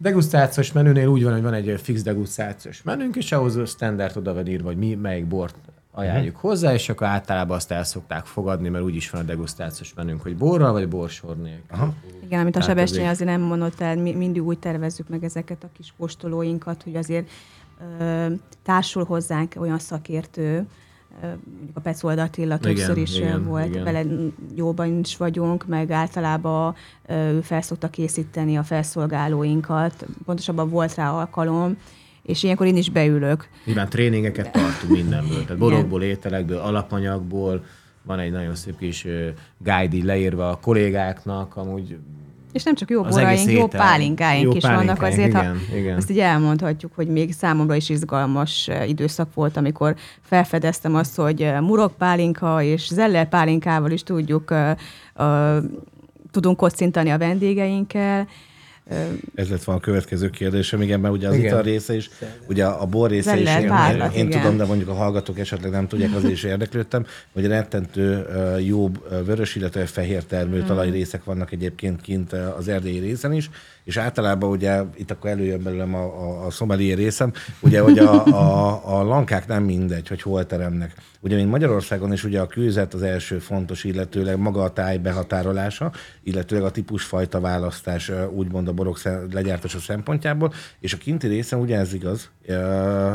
Degustációs menünél úgy van, hogy van egy fix degustációs menünk, és ahhoz a standard oda van írva, hogy mi melyik bort ajánljuk uh-huh. hozzá, és akkor általában azt el szokták fogadni, mert úgy is van a degustációs menünk, hogy borral vagy borsor nélkül. Aha. Igen, amit a Hát Sebestyén azért- azért nem mondott el, mi, mindig úgy tervezzük meg ezeket a kis kóstolóinkat, hogy azért ö, társul hozzánk olyan szakértő, mondjuk a Petzold Attila többször Igen, is igen, volt, igen. vele jóban is vagyunk, meg általában ő fel szokta készíteni a felszolgálóinkat, pontosabban volt rá alkalom, és ilyenkor én is beülök. Nyilván tréningeket tartunk mindenből, tehát borokból, ételekből, alapanyagból, van egy nagyon szép kis guide leírva a kollégáknak, amúgy És nem csak jó boraink, jó pálinkáink Jó is vannak pálinkáink, azért, ha igen, igen. ezt így elmondhatjuk, hogy még számomra is izgalmas időszak volt, amikor felfedeztem azt, hogy murok pálinka és zeller pálinkával is tudjuk, uh, uh, tudunk kocintani a vendégeinkkel. Ez lett volna a következő kérdésem, igen, mert ugye az Igen. ital része is, ugye a bor része is, Zeller én, párlat, én igen. tudom, de mondjuk a hallgatók esetleg nem tudják, azért is érdeklődtem, hogy rettentő jó vörös, illetve fehér termőtalaj részek vannak egyébként kint az erdélyi részen is, és általában ugye, itt akkor előjön belőlem a, a, a szomelié részem, ugye, hogy a, a, a lankák nem mindegy, hogy hol teremnek. Ugye, mint Magyarországon is ugye a kőzet az első fontos, illetőleg maga a táj behatárolása, illetőleg a típusfajta választás, úgymond a borok legyártása szempontjából, és a kinti részen ugye ez igaz,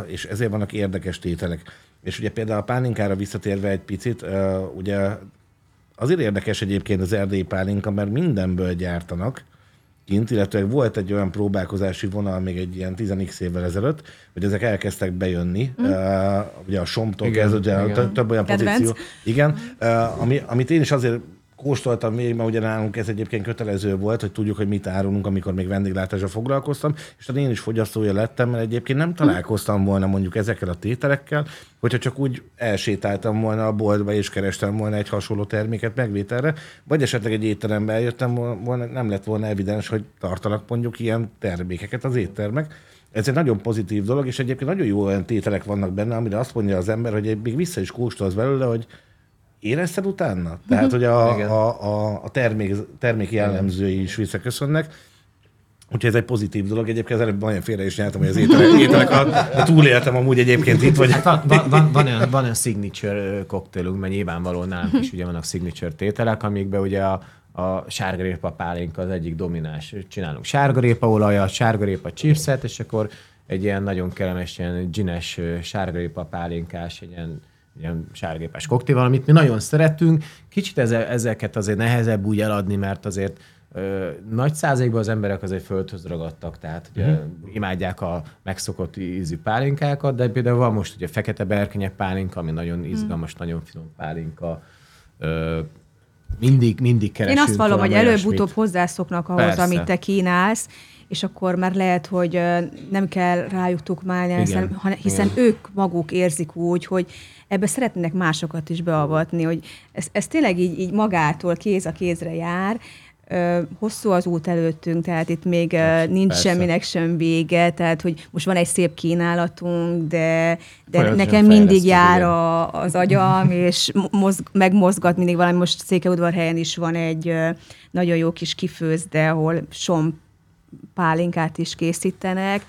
és ezért vannak érdekes tételek. És ugye például a pálinkára visszatérve egy picit, ugye azért érdekes egyébként az erdélyi pálinka, mert mindenből gyártanak kint, illetve volt egy olyan próbálkozási vonal még egy ilyen 10x évvel ezelőtt, hogy ezek elkezdtek bejönni. Mm. Uh, ugye a Somtól kezdve, több olyan Kedvenc. pozíció. Igen, uh, ami, amit én is azért kóstoltam még, mert ugye nálunk ez egyébként kötelező volt, hogy tudjuk, hogy mit árulunk, amikor még vendéglátásra foglalkoztam, és én is fogyasztója lettem, mert egyébként nem találkoztam volna mondjuk ezekkel a tételekkel, hogyha csak úgy elsétáltam volna a boltba és kerestem volna egy hasonló terméket megvételre, vagy esetleg egy étterembe eljöttem volna, nem lett volna evidens, hogy tartanak mondjuk ilyen termékeket az éttermek. Ez egy nagyon pozitív dolog, és egyébként nagyon jó olyan tételek vannak benne, amire azt mondja az ember, hogy még vissza is kóstolsz belőle, hogy érezted utána? Tehát, hogy a, a, a, a termék, termék jellemzői is visszaköszönnek. Úgyhogy ez egy pozitív dolog. Egyébként az előbb nagyon félre is nyertem, hogy az ételek, ételek a, a túléltem amúgy egyébként itt, vagy Hát van, van, van, van, olyan, van olyan signature koktélunk, mert nyilvánvalóan nálunk is ugye vannak signature tételek, amikben ugye a, a sárgarépa pálinka az egyik domináns. Csinálunk sárgarépaolajat, sárgarépa chipset, és akkor egy ilyen nagyon kellemes, ilyen gines sárgarépa pálinkás, egy ilyen ilyen sárgépás koktél, amit mi nagyon szeretünk. Kicsit eze, ezeket azért nehezebb úgy eladni, mert azért ö, nagy százalékban az emberek azért földhöz ragadtak, tehát ugye uh-huh. imádják a megszokott ízű pálinkákat, de például van most ugye fekete berkenye pálinka, ami nagyon izgalmas, uh-huh. nagyon finom pálinka. Ö, mindig, mindig Én keresünk azt vallom, hogy előbb-utóbb hozzászoknak ahhoz, Persze. amit te kínálsz, és akkor már lehet, hogy nem kell rájuk tukmálni, hiszen, Igen. hiszen ők maguk érzik úgy, hogy ebbe szeretnének másokat is beavatni, hogy ez, ez tényleg így, így magától kéz a kézre jár, hosszú az út előttünk, tehát itt még ö, nincs persze. semminek sem vége, tehát hogy most van egy szép kínálatunk, de, de nekem mindig jár a, az agyam, és mozg, megmozgat mindig valami. Most Székelyudvarhelyen is van egy nagyon jó kis kifőzde, ahol som pálinkát is készítenek.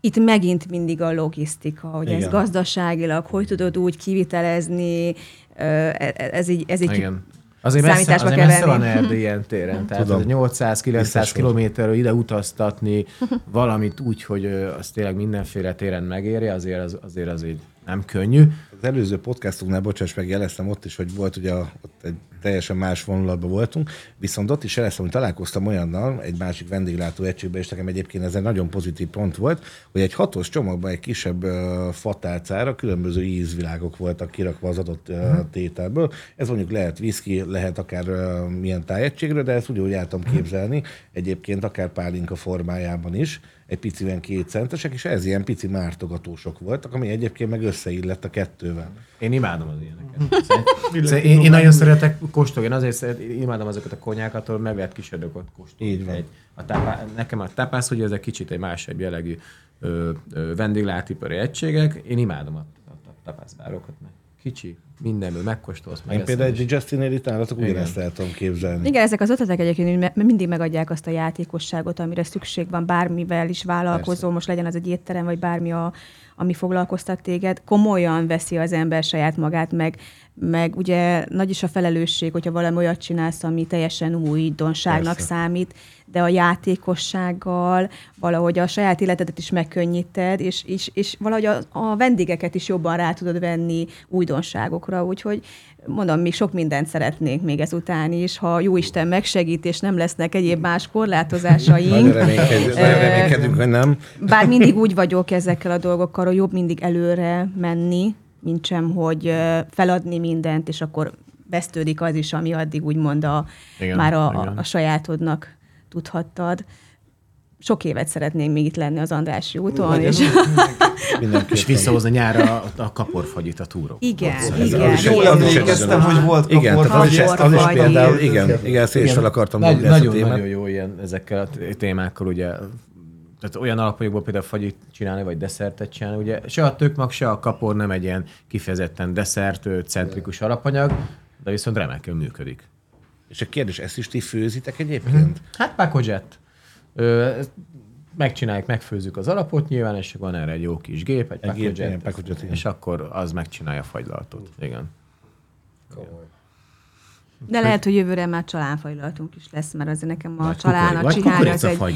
Itt megint mindig a logisztika, hogy Igen. ez gazdaságilag, hogy tudod úgy kivitelezni, e- e- ez így, ez így Igen. Azért messze, számításba azért kell messze van. Erdély ilyen téren. Tehát Tudom. 800-900 Biztos, hogy. kilométerről ide utaztatni valamit úgy, hogy az tényleg mindenféle téren megéri, azért az, azért az így nem könnyű. Az előző podcastunknál, bocsáss meg, jeleztem ott is, hogy volt ugye ott egy teljesen más vonulatban voltunk, viszont ott is jeleztem, hogy találkoztam olyannal, egy másik vendéglátó egységben, és nekem egyébként ez egy nagyon pozitív pont volt, hogy egy hatos csomagban egy kisebb uh, fatálcára különböző ízvilágok voltak kirakva az adott uh, tételből. Ez mondjuk lehet whisky, lehet akár uh, milyen tájegységről, de ezt ugyanúgy el tudom képzelni, egyébként akár pálinka formájában is, egy piciben kétcentesek, és ez ilyen pici mártogatósok voltak, ami egyébként meg összeillett a kettővel. Én imádom az ilyeneket. Szerint- szerint én, én nagyon szeretek kóstolni, én azért imádom azokat a konyákat, ahol meg lehet kis ödökot kóstolni. Így van. Egy, a tápá, nekem a tápász, ugye ezek kicsit egy másabb jellegű ö, ö, vendéglátipari egységek. Én imádom a, a, a tápászbárokat, mert kicsi, mindenből megkóstolsz, Én megeszed, például egy Justin itt nálatok ugyanezt el tudom képzelni. Igen, ezek az ötletek egyébként me- mindig megadják azt a játékosságot, amire szükség van, bármivel is vállalkozó, Persze. most legyen az egy étterem, vagy bármi, a, ami foglalkoztat téged. Komolyan veszi az ember saját magát, meg, meg ugye nagy is a felelősség, hogyha valami olyat csinálsz, ami teljesen újdonságnak Persze. számít, de a játékossággal valahogy a saját életedet is megkönnyíted, és, és, és valahogy a, a vendégeket is jobban rá tudod venni újdonságokra, úgyhogy mondom, még sok mindent szeretnénk még ezután is, ha jó Isten megsegít, és nem lesznek egyéb más Nagyon korlátozásaink. reménykedünk, nagyon reménykedünk, hogy nem. Bár mindig úgy vagyok ezekkel a dolgokkal, hogy jobb mindig előre menni, mint sem, hogy feladni mindent, és akkor vesztődik az is, ami addig úgymond a, Igen, már a, a, igen. a sajátodnak tudhattad. Sok évet szeretnénk még itt lenni az Andrássy úton, és Mindenképpen. és visszahozni nyára a, a kaporfagyit a túró. igen, igen. is Jól emlékeztem, hogy volt Igen, tehát az is, Kapor az is például, igen, igen, ezt én is fel akartam Nagy, dobni ezt a nagyon, témát. nagyon jó ilyen ezekkel a témákkal, ugye tehát olyan alapanyagból például fagyit csinálni, vagy desszertet csinálni, ugye se a tökmag, se a kapor nem egy ilyen kifejezetten desszert, centrikus alapanyag, de viszont remekül működik. És a kérdés, ezt is ti főzitek egyébként? Hát pakodzsett. Megcsináljuk, megfőzzük az alapot nyilván, és van erre egy jó kis gép, egy Egy igen. és akkor az megcsinálja a fagylaltot. Igen. De lehet, hogy jövőre már csalánfajlatunk is lesz, mert azért nekem a csalán, a csihány az egy...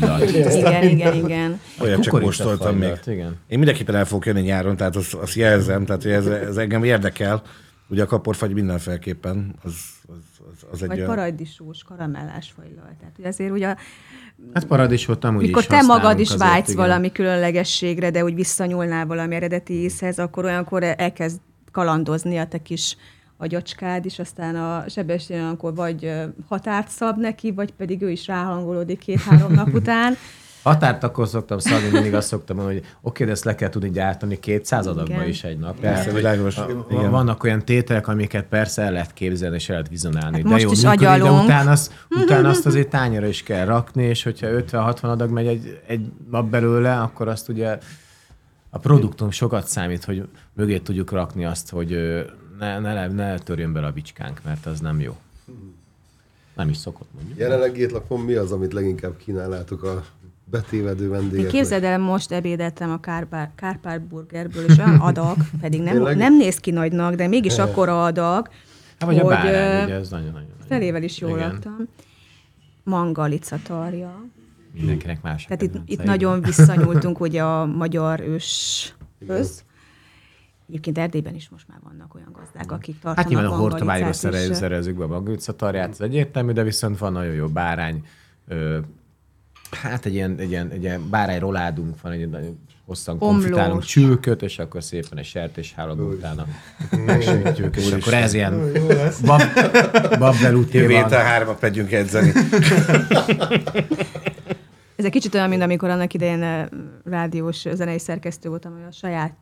Igen, igen, igen. Olyat csak kóstoltam még. Igen. Én mindenképpen el fogok jönni nyáron, tehát azt, azt jelzem, tehát hogy ez, ez engem érdekel. Ugye a kaporfagy mindenféleképpen, az, az, az, az egy Vagy olyan... paradicsós, karamellás fajlal. Tehát ugye azért ugye, Hát paradicsot amúgy mikor is te magad is azért, vágysz igen. valami különlegességre, de úgy visszanyúlnál valami eredeti ízhez, akkor olyankor elkezd kalandozni a te kis agyacskád is, aztán a Sebestyén olyankor vagy határt szab neki, vagy pedig ő is ráhangolódik két-három nap után. Határt akkor szoktam szabni, mindig azt szoktam mondani, hogy oké, de ezt le kell tudni gyártani 200 adagba is egy nap. Persze, világos. Igen. Vannak olyan tételek, amiket persze el lehet képzelni, és el lehet vizionálni. Hát de most jó, is működik, de utána azt, utána azt azért tányra is kell rakni, és hogyha 50-60 adag megy egy, egy nap belőle, akkor azt ugye a produktum sokat számít, hogy mögé tudjuk rakni azt, hogy ne, ne, ne törjön bele a bicskánk, mert az nem jó. Nem is szokott mondjuk. Jelenleg étlapon mi az, amit leginkább kínálnátok a betévedő Én vendégeknek? képzeld el, most ebédeltem a Kárpár, Kárpár burgerből, és olyan adag, pedig nem, Tényleg? nem néz ki nagynak, de mégis akkora adag, Hát, vagy a hogy, bárány, ö, ugye ez nagyon-nagyon. felével is jól Igen. laktam. Mangalica tarja. Mindenkinek más. a Tehát itt, itt igen. nagyon visszanyúltunk ugye a magyar őshöz. Egyébként Erdélyben is most már vannak olyan gazdák, akik tartanak Hát nyilván a is. szerez, szerezzük be a magvicatarját, ez egyértelmű, de viszont van nagyon jó bárány, ö, hát egy ilyen, egy ilyen, egy ilyen bárány roládunk van, egy nagyon hosszan Omlós. konfitálunk csülköt, és akkor szépen egy sertéshálóba utána megsütjük, és akkor ez ilyen bab, babbeluté Jövő van. héten hármat megyünk edzeni. Ez egy kicsit olyan, mint amikor annak idején rádiós zenei szerkesztő voltam, hogy a saját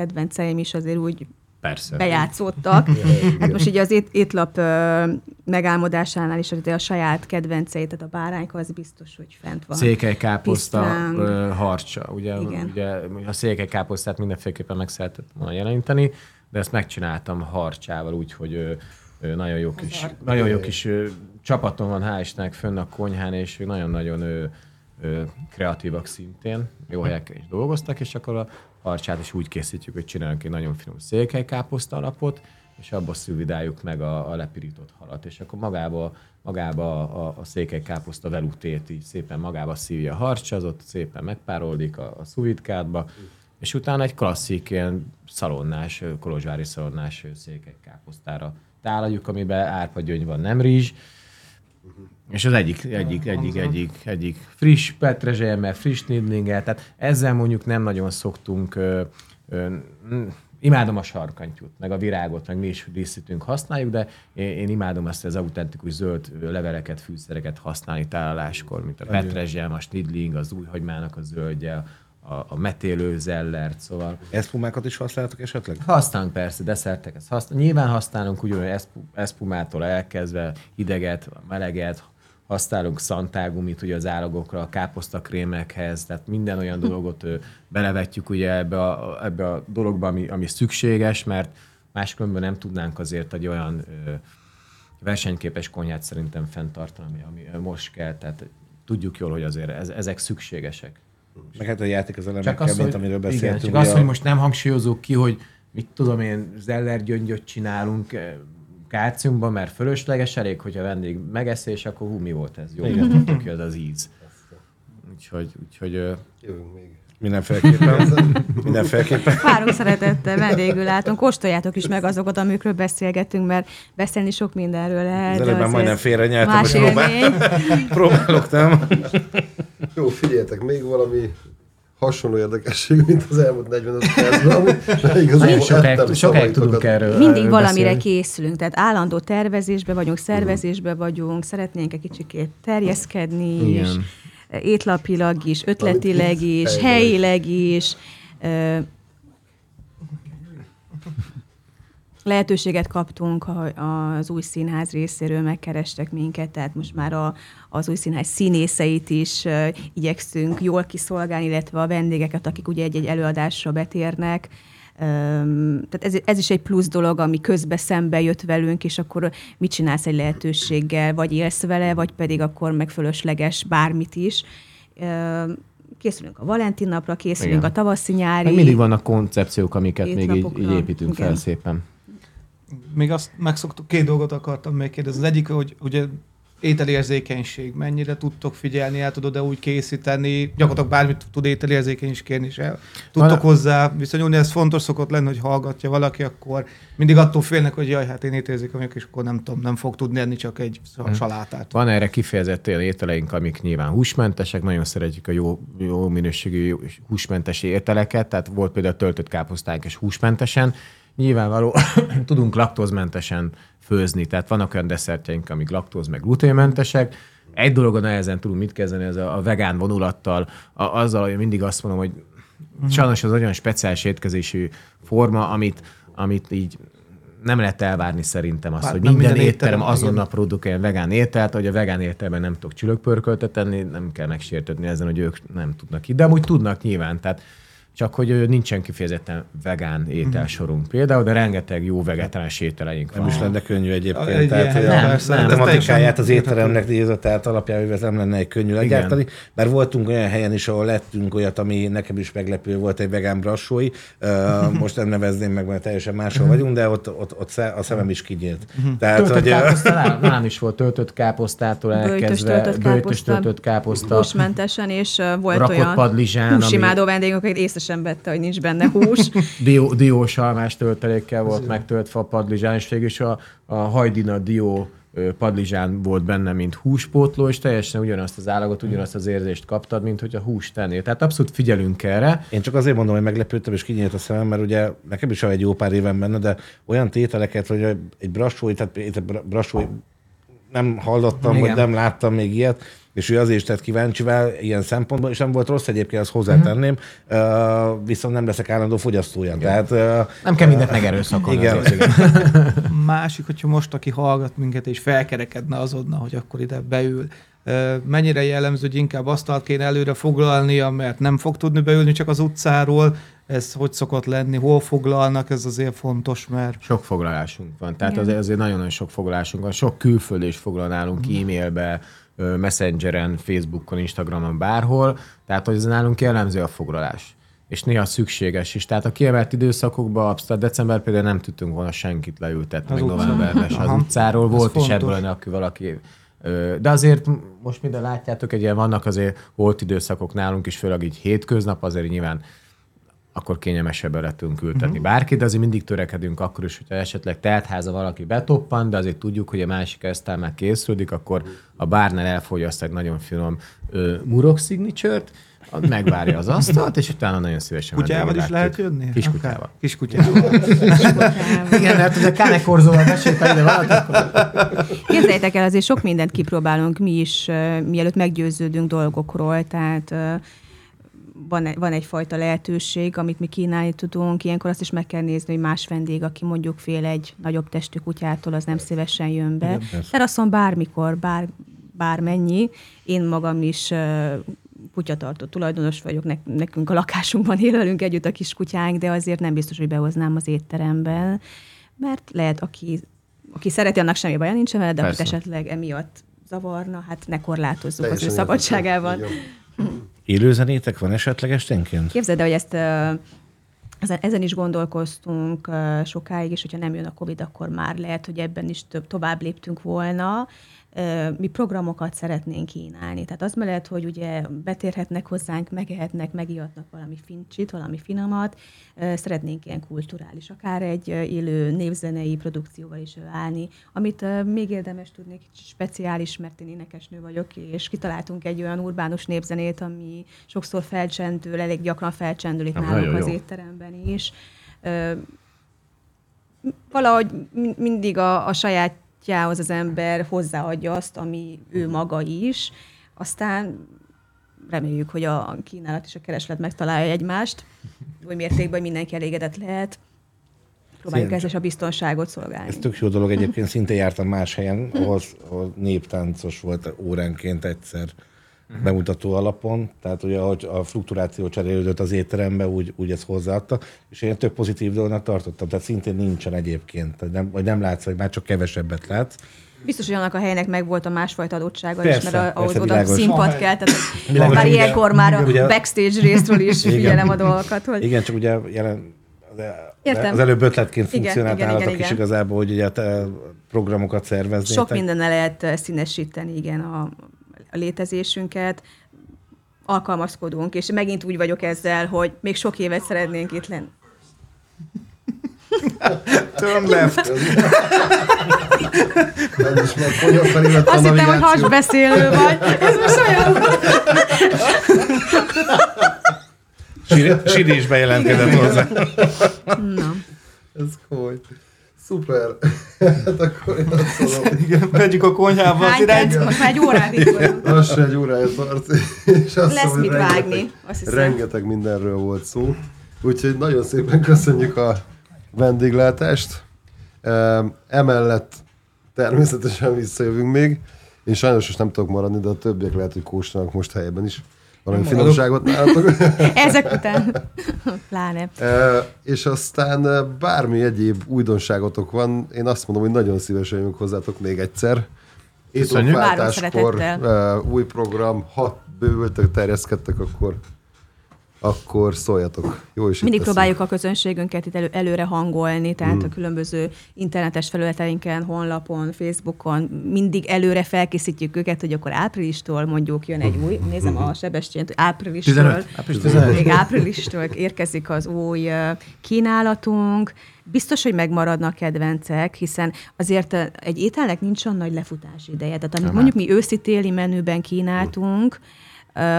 kedvenceim is azért úgy Persze. bejátszottak. Hát most így az ét, étlap ö, megálmodásánál is azért a saját kedvenceit, tehát a bárányka az biztos, hogy fent van. Székely káposzta, Pisztráng. ö, harcsa. Ugye, Igen. ugye a székely káposztát mindenféleképpen meg szeretett volna jeleníteni, de ezt megcsináltam harcsával úgy, hogy ö, ö, nagyon jó kis, nagyon jó kis ö, csapatom van, hál' Istennek fönn a konyhán, és nagyon-nagyon kreatívak szintén, jó helyeken is dolgoztak, és akkor a harcsát is úgy készítjük, hogy csinálunk egy nagyon finom székely káposzta alapot, és abba szűvidáljuk meg a, a lepirított halat, és akkor magába, magába a, a, a székely káposzta velutét így szépen magába szívja a harcs, az ott szépen megpároldik a, a szuvitkádba, és utána egy klasszik ilyen szalonnás, kolozsvári szalonnás ö, székely káposztára tálaljuk, amiben árpagyöngy van, nem rizs, és az egyik, egyik, egyik, egyik, egyik friss petrezselyemmel, friss nidlinggel, tehát ezzel mondjuk nem nagyon szoktunk, ö, ö, imádom a sarkantyút, meg a virágot, meg mi is díszítünk, használjuk, de én, én imádom ezt az autentikus zöld leveleket, fűszereket használni tálaláskor, mint a petrezselyem, a snidling, az újhagymának a zöldje, a, a metélő zellert, szóval Eszpumákat is használtok esetleg? Használunk persze, desszerteket. Használ, nyilván használunk eszpu, eszpumától elkezdve hideget, meleget, használunk szantágumit ugye az állagokra, a káposztakrémekhez, tehát minden olyan dolgot ö, belevetjük ugye ebbe a, ebbe a dologba, ami, ami szükséges, mert máskülönben nem tudnánk azért egy olyan ö, versenyképes konyhát szerintem fenntartani, ami, ami most kell, tehát tudjuk jól, hogy azért ez, ezek szükségesek. Meg hát a játék az Csak elemekkel, az, mint hogy, amiről igen, beszéltünk. csak ugye az, a- hogy most nem hangsúlyozunk ki, hogy mit tudom én, zeller gyöngyöt csinálunk kálciumban, mert fölösleges, elég, hogy a vendég megeszi, és akkor hú, mi volt ez? Jó, igen. tök jó az az íz. Úgyhogy, úgyhogy Jövünk még. Mindenféleképpen. Mindenféleképpen. Várunk szeretettel, vendégül látunk. Kóstoljátok is meg azokat, amikről beszélgetünk, mert beszélni sok mindenről lehet. Az de előbb már majdnem félre nyeltem, Más hogy próbál- élmény. próbálok, nem? Jó, figyeljetek, még valami hasonló érdekesség, mint az elmúlt 45 percben, ami igazából sokáig, tudunk erről Mindig erről valamire beszélni. készülünk, tehát állandó tervezésbe vagyunk, szervezésbe vagyunk, szeretnénk egy kicsikét terjeszkedni is, Igen. étlapilag is, ötletileg is, helyileg is. Ö, lehetőséget kaptunk az új színház részéről, megkerestek minket, tehát most már a, az új színház színészeit is igyekszünk jól kiszolgálni, illetve a vendégeket, akik ugye egy-egy előadásra betérnek. Tehát ez, ez is egy plusz dolog, ami közbe szembe jött velünk, és akkor mit csinálsz egy lehetőséggel, vagy élsz vele, vagy pedig akkor meg fölösleges bármit is. Készülünk a Valentin napra, készülünk Igen. a tavaszi-nyári. Meg mindig vannak koncepciók, amiket még így, így építünk fel Igen. szépen. Még azt megszoktuk, két dolgot akartam még kérdezni. Az egyik, hogy ugye ételérzékenység, mennyire tudtok figyelni, el tudod-e úgy készíteni, gyakorlatilag bármit tud ételérzékeny is el tudtok Van- hozzá viszonyulni, ez fontos szokott lenni, hogy hallgatja valaki, akkor mindig attól félnek, hogy jaj, hát én ételérzékeny vagyok, és akkor nem tudom, nem fog tudni enni csak egy Hm. salátát. Van erre kifejezett olyan ételeink, amik nyilván húsmentesek, nagyon szeretjük a jó, jó minőségű húsmentes ételeket, tehát volt például töltött káposztánk és húsmentesen. Nyilvánvaló tudunk laktózmentesen főzni, tehát vannak olyan desszertjeink, amik laktóz meg gluténmentesek. Egy dologon nehezen tudunk mit kezdeni, ez a, a vegán vonulattal, a, azzal, hogy mindig azt mondom, hogy sajnos az olyan speciális étkezési forma, amit, amit így nem lehet elvárni szerintem azt, Hát hogy minden, minden étterem azonnal igen. produkáljon vegán ételt, hogy a vegán ételben nem tudok csülökpörköltet tenni, nem kell megsértetni ezen, hogy ők nem tudnak így. De amúgy tudnak nyilván, tehát csak hogy nincsen kifejezetten vegán ételsorunk például, de rengeteg jó vegetáns ételeink van. Nem is lenne könnyű egyébként. Egy tehát, ilyen a persze, nem, ez tematikáját az étteremnek nézett, tehát alapjában ez nem lenne egy könnyű legyártani, mert voltunk olyan helyen is, ahol lettünk olyat, ami nekem is meglepő volt, egy vegán brassói. Most nem nevezném meg, mert teljesen máshol vagyunk, de ott, ott, ott a szemem is kinyílt. Tehát, Töltött hogy, káposzta, nálam, is volt. Töltött káposztától Böjtös elkezdve, káposzta, töltött káposzta, húsmentesen, és volt rakott olyan padlizsán, ami húsimádó vendégünk, akik észre sem vette, hogy nincs benne hús. dió, diós almás töltelékkel volt megtöltve a padlizsán, és végül is a, a hajdina dió padlizsán volt benne, mint húspótló, és teljesen ugyanazt az állagot, ugyanazt az érzést kaptad, mint hogy a hús tennél. Tehát abszolút figyelünk erre. Én csak azért mondom, hogy meglepődtem, és kinyílt a szemem, mert ugye nekem is van egy jó pár éven benne, de olyan tételeket, hogy egy brassói, tehát egy brassói nem hallottam, Igen. vagy nem láttam még ilyet, és ő azért is tett kíváncsivá ilyen szempontból, és nem volt rossz egyébként, azt hozzátenném, uh, viszont nem leszek állandó fogyasztója. Tehát, uh, Nem kell mindent megerőszakolni. Igen. azért, igen. Másik, hogyha most, aki hallgat minket és felkerekedne azonnal, hogy akkor ide beül, mennyire jellemző, hogy inkább asztalt kéne előre foglalnia, mert nem fog tudni beülni csak az utcáról, ez hogy szokott lenni, hol foglalnak, ez azért fontos, mert Sok foglalásunk van. Tehát Igen. azért, azért nagyon-nagyon sok foglalásunk van. Sok külföld is foglal nálunk e-mailbe, messengeren, Facebookon, Instagramon, bárhol. Tehát, hogy ez nálunk jellemző a foglalás. És néha szükséges is. Tehát a kiemelt időszakokban, abszolút december például nem tudtunk volna senkit leültetni, Az meg novemberben se az Aha. utcáról. Ez Volt is fontos. ebből lenne, aki valaki De azért most minden látjátok, egy ilyen vannak azért holt időszakok nálunk is, főleg így hétköznap, azért nyilván akkor kényelmesebben le tudunk ültetni uh-huh. bárkit, de azért mindig törekedünk akkor is, hogyha esetleg teltháza valaki betoppan, de azért tudjuk, hogy a másik esztál már készüldik, akkor a bárnál elfogyaszt egy nagyon finom ö, murok signature-t, a- megvárja az asztalt, és utána nagyon szívesen kutyával is lehet jönni? Kiskutyával. Kiskutyával. Igen, mert ugye Kánekorzóval besétál ide valaki, akkor Képzeljétek el, azért sok mindent kipróbálunk mi is, mielőtt meggyőződünk dolgokról, tehát van, egy- van egyfajta lehetőség, amit mi kínálni tudunk, ilyenkor azt is meg kell nézni, hogy más vendég, aki mondjuk fél egy nagyobb testű kutyától, az nem szívesen jön be. Teraszon bármikor, bár, bármennyi. Én magam is ö, kutyatartó tulajdonos vagyok, nek, nekünk a lakásunkban élelünk együtt a kis kutyánk, de azért nem biztos, hogy behoznám az étteremben, mert lehet, aki, aki szereti, annak semmi baja nincsen vele, de akit Persze. esetleg emiatt zavarna, hát ne korlátozzuk az ő Teljesen szabadságában. élőzenétek van esetleg esténként? Képzeld el, hogy ezt ezen, is gondolkoztunk sokáig, és hogyha nem jön a Covid, akkor már lehet, hogy ebben is több, tovább léptünk volna. Mi programokat szeretnénk kínálni. Tehát az mellett, hogy ugye betérhetnek hozzánk, megehetnek, megihatnak valami fincsit, valami finomat, szeretnénk ilyen kulturális, akár egy élő névzenei produkcióval is állni, amit még érdemes tudni, speciális, mert én énekesnő vagyok, és kitaláltunk egy olyan urbánus népzenét, ami sokszor felcsendül, elég gyakran felcsendül itt nálunk az jó. étteremben is. Valahogy mi- mindig a, a sajátjához az ember hozzáadja azt, ami ő maga is, aztán reméljük, hogy a kínálat és a kereslet megtalálja egymást, hogy mértékben mindenki elégedett lehet. Próbáljuk is a biztonságot szolgálni. Ez tök jó dolog. Egyébként, szinte jártam más helyen, ahol, ahol néptáncos volt óránként egyszer bemutató alapon, tehát ugye ahogy a fluktuáció cserélődött az étterembe, úgy, úgy ezt hozzáadta, és én több pozitív dolognak tartottam, tehát szintén nincsen egyébként, tehát nem, vagy nem látsz, vagy már csak kevesebbet látsz. Biztos, hogy annak a helynek megvolt a másfajta adottsága Persze, is, mert a- ahhoz oda világos. színpad kell, tehát Világos, már ilyenkor már a ugye- backstage részről is figyelem a dolgokat, hogy Igen, csak ugye jelen, de Értem. az előbb ötletként Igen, funkcionált igen, nálatok igen, is igen. igazából, hogy ugye programokat szerveznétek. Sok mindennel lehet eh, színesíteni, igen, a, a létezésünket. Alkalmazkodunk, és megint úgy vagyok ezzel, hogy még sok évet szeretnénk itt lenni. Turn left. Ez is a Azt hittem, hogy hasbeszélő vagy. Ez most olyan. Siri- Siri is bejelentkezett hozzá. Na. Ez komoly. Szuper. hát akkor én azt mondom, Igen, megyünk a konyhába az Hány irány. perc? Most már egy órát itt vagyunk. lassan egy órája tart, és azt Lesz mondom, mit rengeteg- vágni, azt hiszem. Rengeteg mindenről volt szó. Úgyhogy nagyon szépen köszönjük a vendéglátást. Em, Emellett természetesen visszajövünk még. Én sajnos most nem tudok maradni, de a többiek lehet, hogy kóstolnak most helyben is. Valami Nem finomságot nálatok. Ezek után pláne. E, és aztán bármi egyéb újdonságotok van, én azt mondom, hogy nagyon szívesen jövünk hozzátok még egyszer. E, új program, ha bővültek, terjeszkedtek, akkor akkor szóljatok. Jó is Mindig próbáljuk a közönségünket itt elő, előre hangolni, tehát mm. a különböző internetes felületeinken, honlapon, Facebookon mindig előre felkészítjük őket, hogy akkor áprilistól mondjuk jön egy új, nézem a Sebestyént, áprilistól, 15. Április 15. még áprilistól érkezik az új kínálatunk, Biztos, hogy megmaradnak kedvencek, hiszen azért egy ételnek nincs olyan nagy lefutási ideje. Tehát amit mondjuk mi őszi-téli menüben kínáltunk, ö,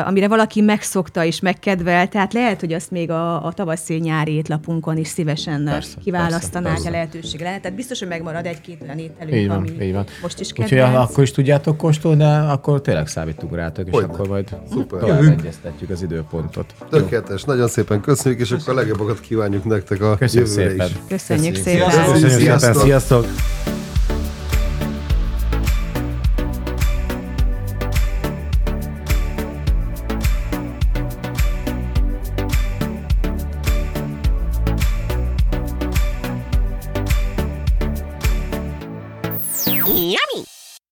amire valaki megszokta és megkedvel, tehát lehet, hogy azt még a, a tavaszi-nyári étlapunkon is szívesen Persze, kiválasztanák persze, a persze. lehetőség lehet. Tehát biztos, hogy megmarad egy-két olyan ételünk, Így van, ami így van. most is Úgyhogy kedvenc. akkor is tudjátok kóstolni, de akkor tényleg számítunk rátok, és Hogyne. akkor majd Szuper. tovább Jövünk. egyeztetjük az időpontot. Tökéletes, nagyon szépen köszönjük, és akkor a legjobbakat kívánjuk nektek a Köszönjük jövőre szépen. is. Köszönjük Köszönjük. szépen! Sziasztok! Köszönjük szépen, Sziasztok! sziasztok!